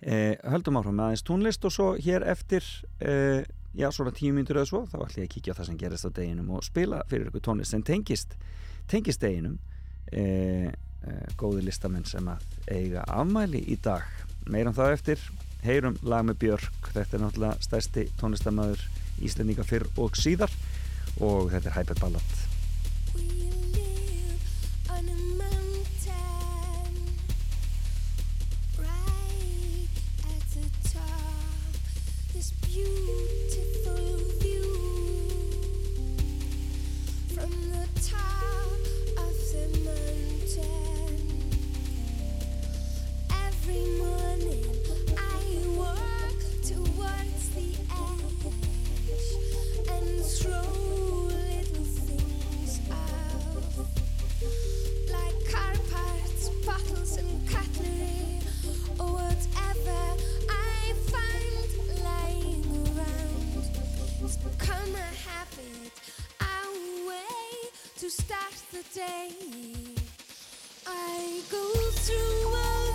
E, höldum áfram með aðeins tónlist og svo hér eftir e, já, svona tíu mínútur eða svo, þá ætlum ég að kíkja á það sem gerist á deginum og spila fyrir ykkur tónlist sem tengist, tengist deginum. E, e, góði listamenn sem að eiga afmæli í dag meirum það eftir, heyrum lag með Björk. Þetta er náttúrulega stærsti tónlistamæður Íslendinga fyrr og síðar og þetta er Hyper Ballad right at the top. This beautiful to start the day. I go through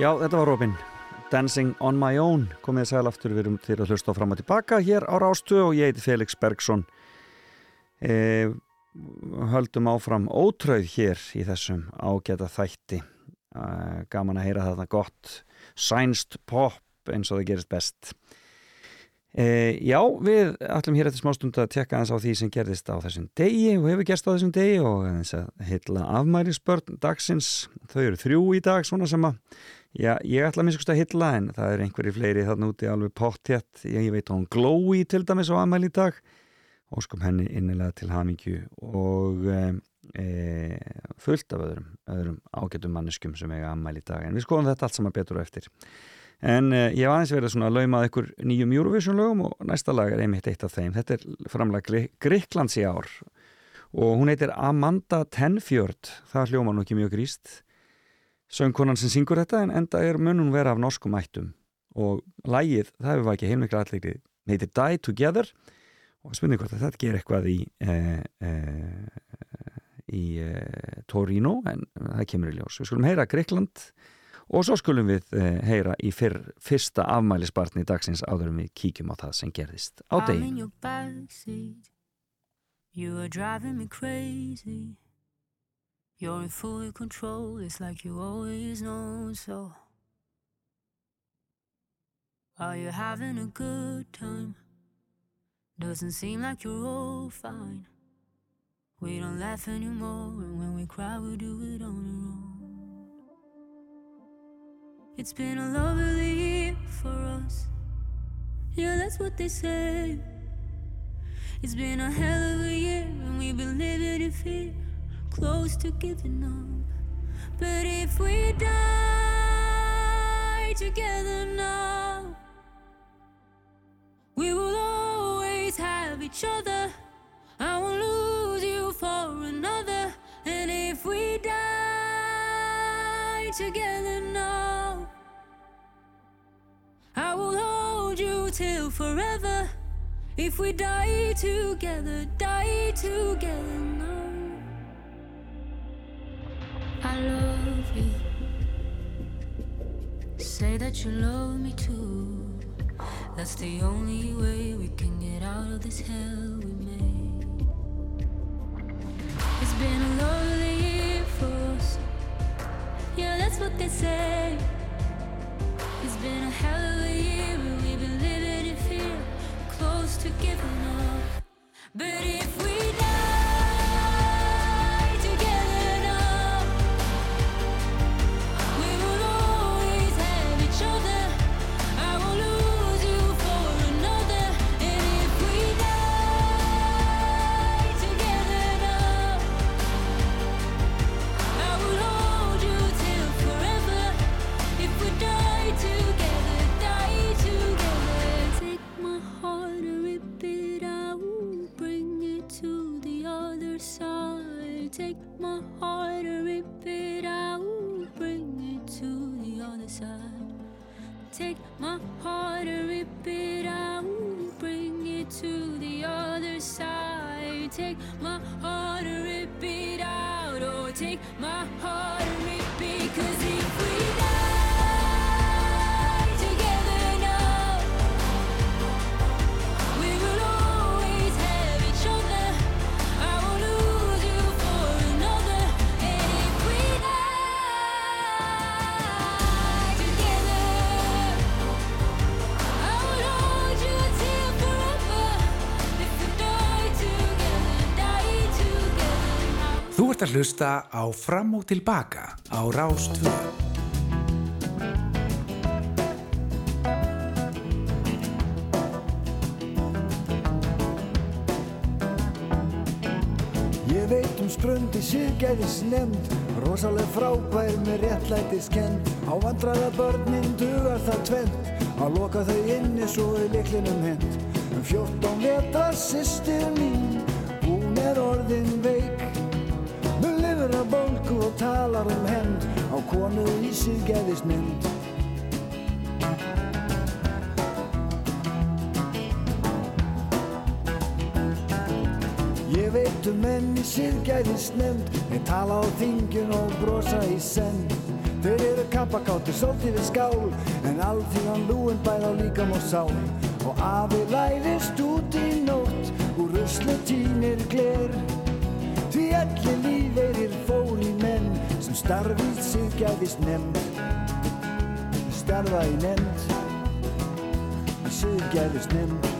Já, þetta var Robin. Dancing on my own. Komið sæl aftur við erum til að hlusta fram og tilbaka hér á Rástu og ég heiti Felix Bergsson e, höldum áfram ótröð hér í þessum ágæta þætti. E, gaman að heyra þetta gott sænst pop eins og það gerist best. E, Já, við ætlum hér eftir smástund að tekka aðeins á því sem gerðist á þessum degi og hefur gerst á þessum degi og aðeins að hitla afmælisbörn dagsins, þau eru þrjú í dag svona sem að Já, ég ætla að minnskust að hylla en það er einhverju fleiri þarna úti alveg pottjett, ég, veit hún Glói til dæmis á ammæli í dag. Og skum henni innilega til hamingju og e, fullt af öðrum, öðrum ágætum manneskum sem eiga ammæli í dag. En við skoðum þetta allt saman betur og eftir. En e, ég var aðeins verið svona að laumað ykkur nýjum Eurovision lögum og næsta lag er einmitt eitt af þeim, þetta er framlag Gríklands í ár og hún heitir Amanda Tenfjörd það hljóma nú ekki mjög gríst söngkonan sem syngur þetta en enda er munum vera af norskum ættum. Og lægið, það hefur ekki heilmikla allir heitir Die Together. Og spurning hvort að þetta ger eitthvað í eh, eh, í eh, Torino en það kemur í ljós. Við skulum heyra Greikland og svo skulum við eh, heyra í fyrr, fyrsta afmælisbarni dagsins áður en við kíkjum á það sem gerðist á deginu. You're in mm. full control. It's like you always know so. Are you having a good time? Doesn't seem like you're all fine. We don't laugh anymore, and when we cry, we do it on our own. It's been a lovely year for us. Yeah, that's what they say. It's been a hell of a year, and we've been living in fear, close to giving up. But if we die together now, we will always have each other. I won't lose you for another. And if we die together now, I will hold you till forever. If we die together, die together now. I love you. Say that you love me too. That's the only way we can get out of this hell we made. It's been a lovely year for us. Yeah, that's what they say. It's been a hell of a year, and we've been living in fear, close to giving up. But if ert að hlusta á Fram og Tilbaka á Rástvö. Ég veit um spröndi síðgæðis nefnd Rosaleg frábær með réttlætiskend Á vandraða börnin dugar það tvent Að loka þau inni svo er liklinum hent. Um 14 vetra sýstir mín Hún er orðin veik og talar um hend Á konu í síðgæðis nefnd Ég veit um menn í síðgæðis nefnd Þeir tala á þingjun og brosa í senn. Þeir eru kappakátti, svolítið við skál En alltíðan lúin bæð á líkam og sál. Og afi læðist út í nótt Úr ruslu tínir gler Því allir lífeyrir fór í menn Sem starfið sig gæðist nefnd. Starfa í nefnd. Sig gæðist nefnd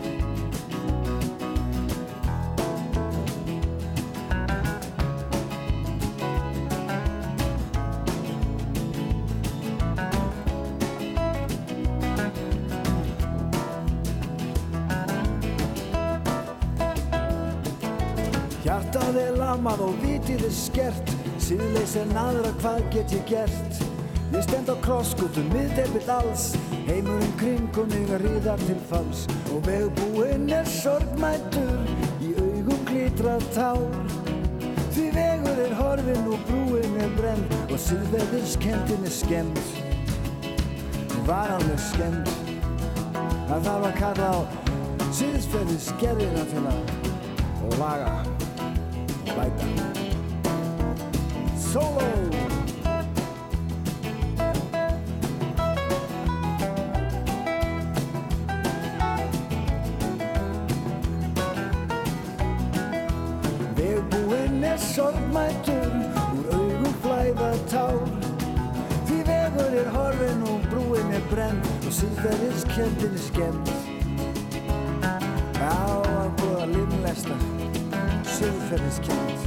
skert Síðleis en aðra hvað get ég gert? Ég stend á krosskutum, miðdefill alls Heimurinn kringum mig að ríðar til falls. Og vegbúinn er sorgmættur Í augum glitrað tár. Því vegur er horfinn og brúinn er brenn Og síðveðiskendin er skemmt. Varanleg skemmt. Það þarf að kalla á síðsferðisgerðina til að laga og bæta Solo! Vegbúinn er sorgmættur úr augum flæða tár. Því vegur er horfinn og brúinn er brenn og síðverðiskendin er skemmt. Já, að búið að limlesta Siðferðiskend Hún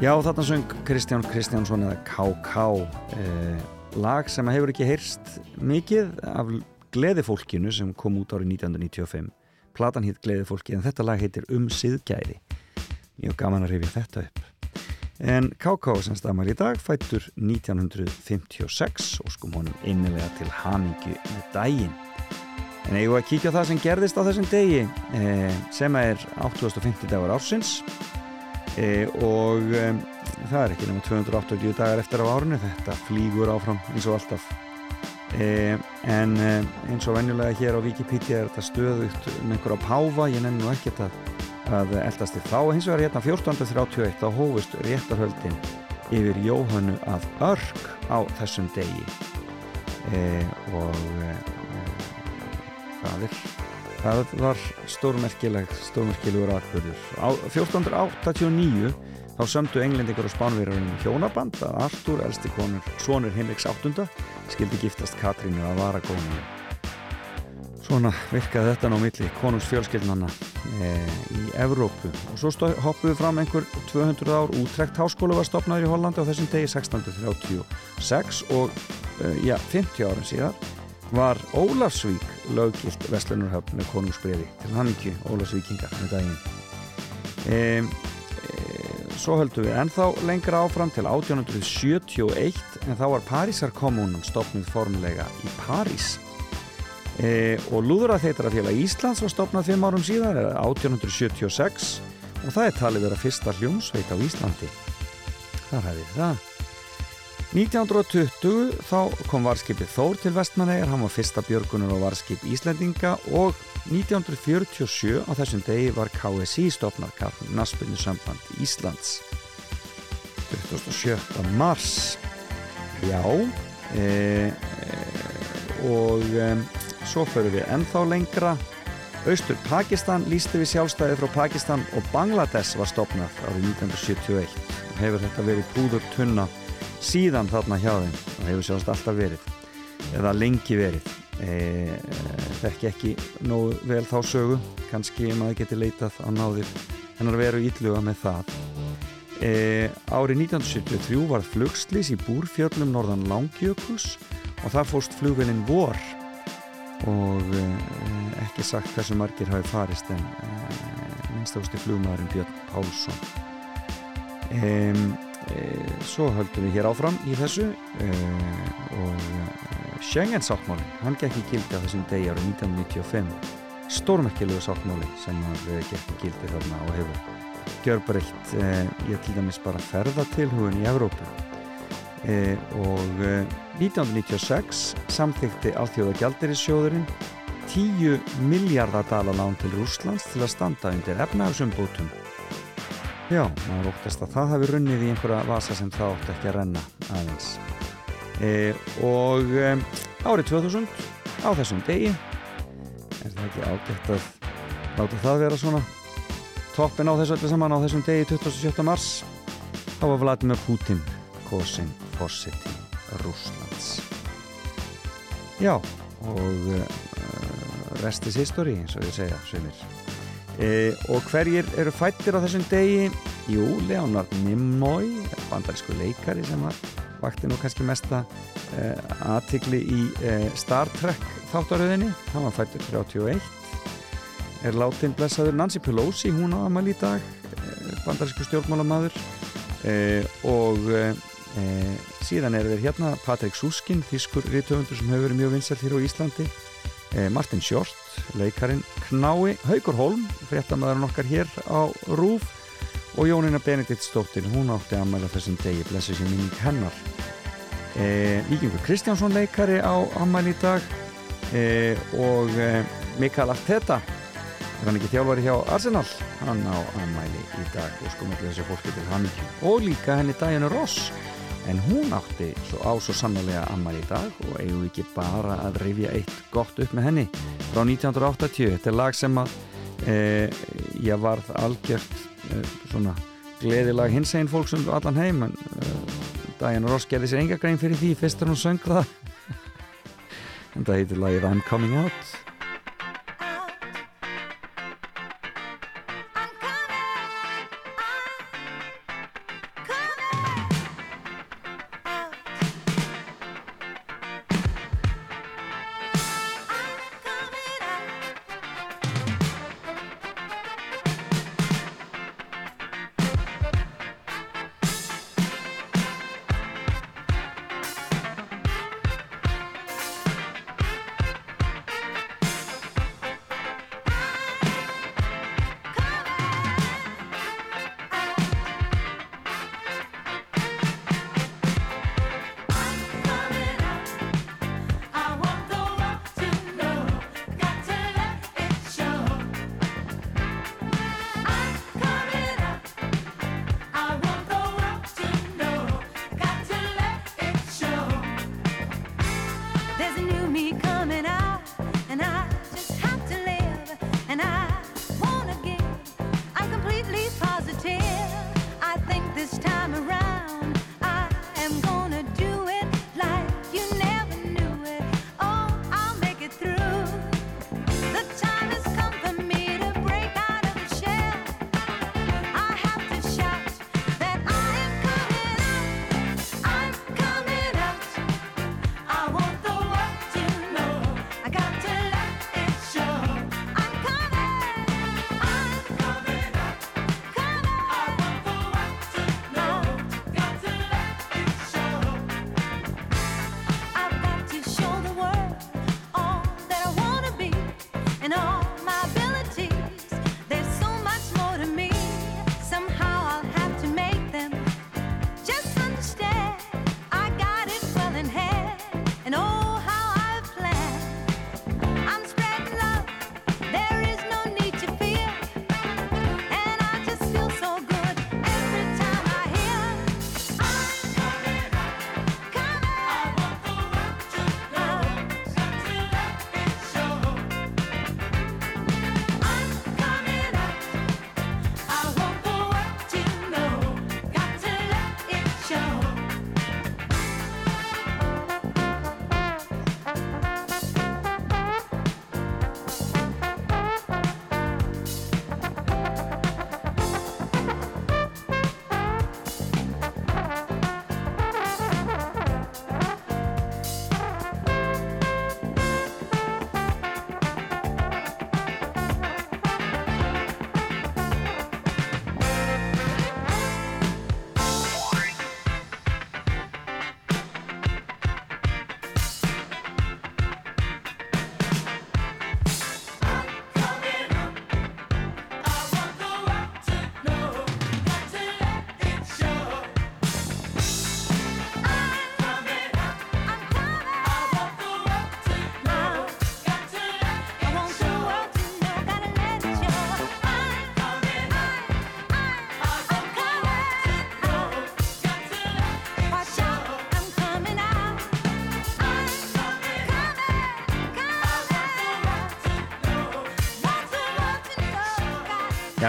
Já, þarna söng Kristján Kristjánsson eða KK eh, lag sem hefur ekki heyrst mikið af Gleðifólkinu sem kom út árið 1995 platan hitt Gleðifólki en þetta lag heitir Um siðgæði. Mjög gaman að rifja þetta upp. En KK sem staðmar í dag fættur 1956 og skum honum innilega til hamingju með daginn. En eigum að kíkja það sem gerðist á þessum degi eh, sem er 850 dagar ársins e, og e, það er ekki nema 280 dagar eftir af árinu. Þetta flýgur áfram eins og alltaf. E, en e, eins og venjulega hér á Wikipedia er þetta stöðugt um einhverja páfa. Ég nú ekkert að, að eldast til þá. Hins vegar hérna 1431 þá hófust réttarhöldin yfir Jóhannu af Örk á þessum degi. E, og e, það er það var stórmerkileg stórmerkilegur atbyrður á 1489 þá sömdu englendingar og spánverðurinn hjónaband að Artur, elsti konur, sonur Henriks VIII skildi giftast Katrínu að vara koninu svona virkaði þetta ná milli konungsfjölskyldnanna e, í Evrópu. Og svo stó, hoppuðu fram einhver 200 ár útrekt háskóla var stopnaður í Hollandi á þessum degi 1636 og e, já, 50 árum síðar var Ólafsvík löggilt Vestlunarhöfn með konungsbrefi til hamingju Ólafsvíkingar með daginn? E, e, svo höldum við ennþá lengra áfram til 1871 en þá var Parísarkommunan stopnud formulega í París. E, og Lúðraþeitarafélag Íslands var stopnað fimm árum síðan eða 1876 og það er talið vera fyrsta hljómsveit á Íslandi. Þar hefði það 1920 þá kom varskipið Þór til Vestmannegar, hann var fyrsta björgunar og varskip Íslendinga og 1947 á þessum degi var KSI stopnað kallin Naspilnu samband Íslands. 27. mars. Já e, e, og e, svo förum við ennþá lengra. Austur Pakistan lísti við sjálfstæði frá Pakistan og Bangladesh var stopnað árið 1971 og hefur þetta verið púður tunna síðan þarna hjá þeim og hefur sjálfst alltaf verið eða lengi verið. E, þekki ekki nógu vel þá sögu kannski maður geti leitað á náðir hennar veru ítluga með það. E, árið 1973 var flugslis í Búrfjöllum norðan Langjökuls og það fóst flugvelin vor. Og e, ekki sagt hversu margir hafi farist en e, minnstakosti flugmaðurinn Björn Pálsson. E, e, svo höldum við hér áfram í þessu e, og Schengen sáttmálin, hann gekk í gildi á þessum degi árið 1995 stórmerkilegu sáttmáli sem eh, gekk í gildi þarna og hefur gjörbreytt eh, ég til dæmis bara ferða tilhugun í Evrópu. Eh, og eh, 1996 samþykti Alþjóða Gjaldirissjóðurinn 10 miljardar dala lán til Rúslands til að standa undir efnahagsumbótum Já, maður óttast að það hafi runnið í einhverja vasa sem það ótt ekki að renna aðeins. E, og e, árið 2000 á þessum degi er það ekki ágætt að láta það vera svona? Toppin á þessu öllu saman á þessum degi 27. mars þá var Vladimir Putin kosin fórseti Rúslands já og uh, restis history eins og ég segja sumir e, og hverjir eru fættir á þessum degi? Jú, Leonard Nimoy bandarísku leikari sem var vakti nú kannski mesta uh, aðtikli í uh, Star Trek þáttaröðinni, hann var fættur 31 er látin blessaður Nancy Pelosi, hún á amal í dag uh, bandarísku stjórnmálamaður. Og síðan er þeir hérna Patrik Suskin, þýskur rítöfundur sem hefur verið mjög vinsælt hér á Íslandi Martin Short, leikarin Knái, Haugur Holm fréttamaðurinn okkar hér á Rúf og Jónina Benediktsdóttir hún átti ammæla þessum degi. Blessu sér minning hennar. E, Víkingur Kristjánsson leikari á ammæli í dag. E, og e, Mikael Arteta er hann ekki þjálfari hjá Arsenal? Hann á ammæli í dag. Og sko með þessu fólki til hann og líka henni Diana Ross en hún átti svo á svo sannlega ammæli í dag og eigum ekki bara að rifja eitt gott upp með henni. Frá 1980, þetta er lag sem að e, ég varð algjört e, svona gleðilag hins einn fólk sem allan heim en e, Diana Ross gerði sér enga grein fyrir því fyrst er hún söng það. En það heitir lagið I'm Coming Out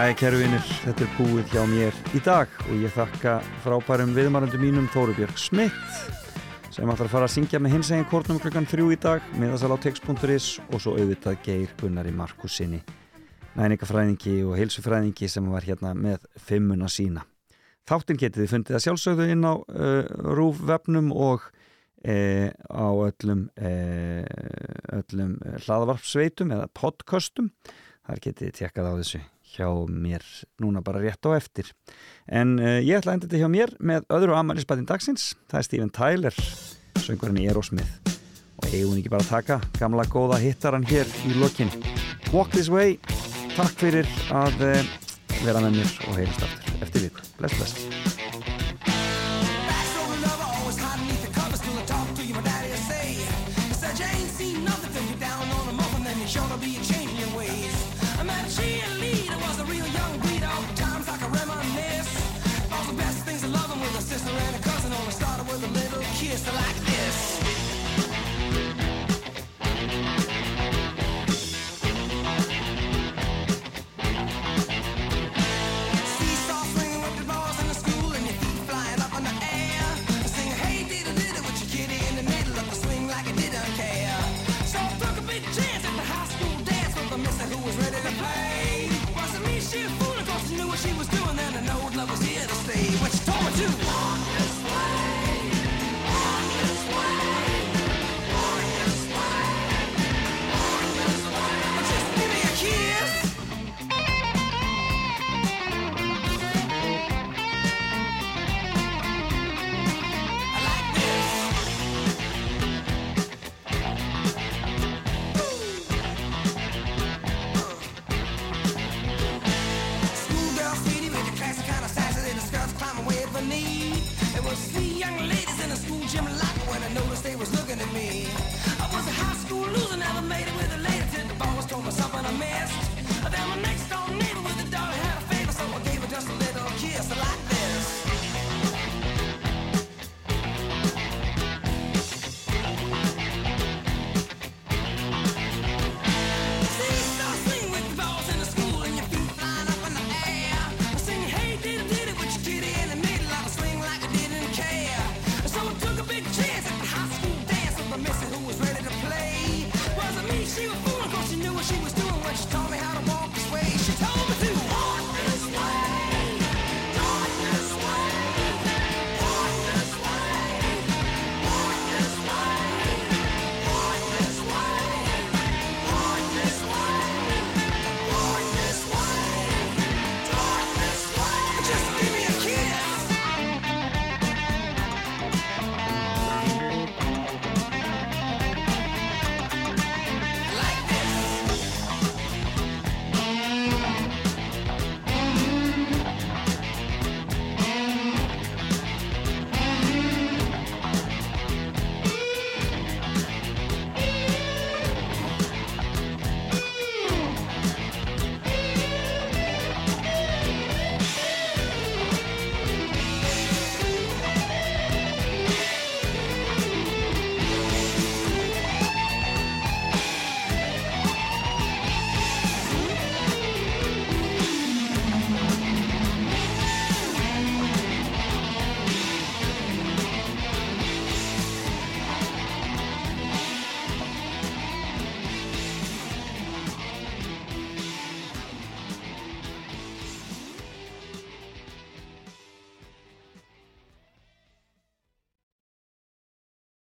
Jæja, kæru vinnir, þetta er búið hjá mér í dag og ég þakka frábærum viðmarandum mínum Þóru Björg Smitt sem ætlar að fara að syngja með hins eginn kórnum klukkan þrjú í dag miðasal á text.is og svo auðvitað Geir Gunnari Markus sinni næningafræðingi og heilsufræðingi sem var hérna með fimmuna sína. Þáttinn getið þið fundið að sjálfsögðu inn á uh, rúfvefnum og uh, á öllum, uh, öllum hlaðvarpsveitum eða podcastum. Þar getið þið tjekkað á þessu hjá mér núna bara rétt á eftir. En uh, ég ætla að enda þetta hjá mér með öðru amalisbætin dagsins. Það er Steven Tyler, söngurinn í Aerosmith. Og eigum ekki bara að taka gamla góða hittaran hér í lokin. Walk This Way. Takk fyrir að uh, vera með mér og heilast aftur eftir viku. Bless, bless.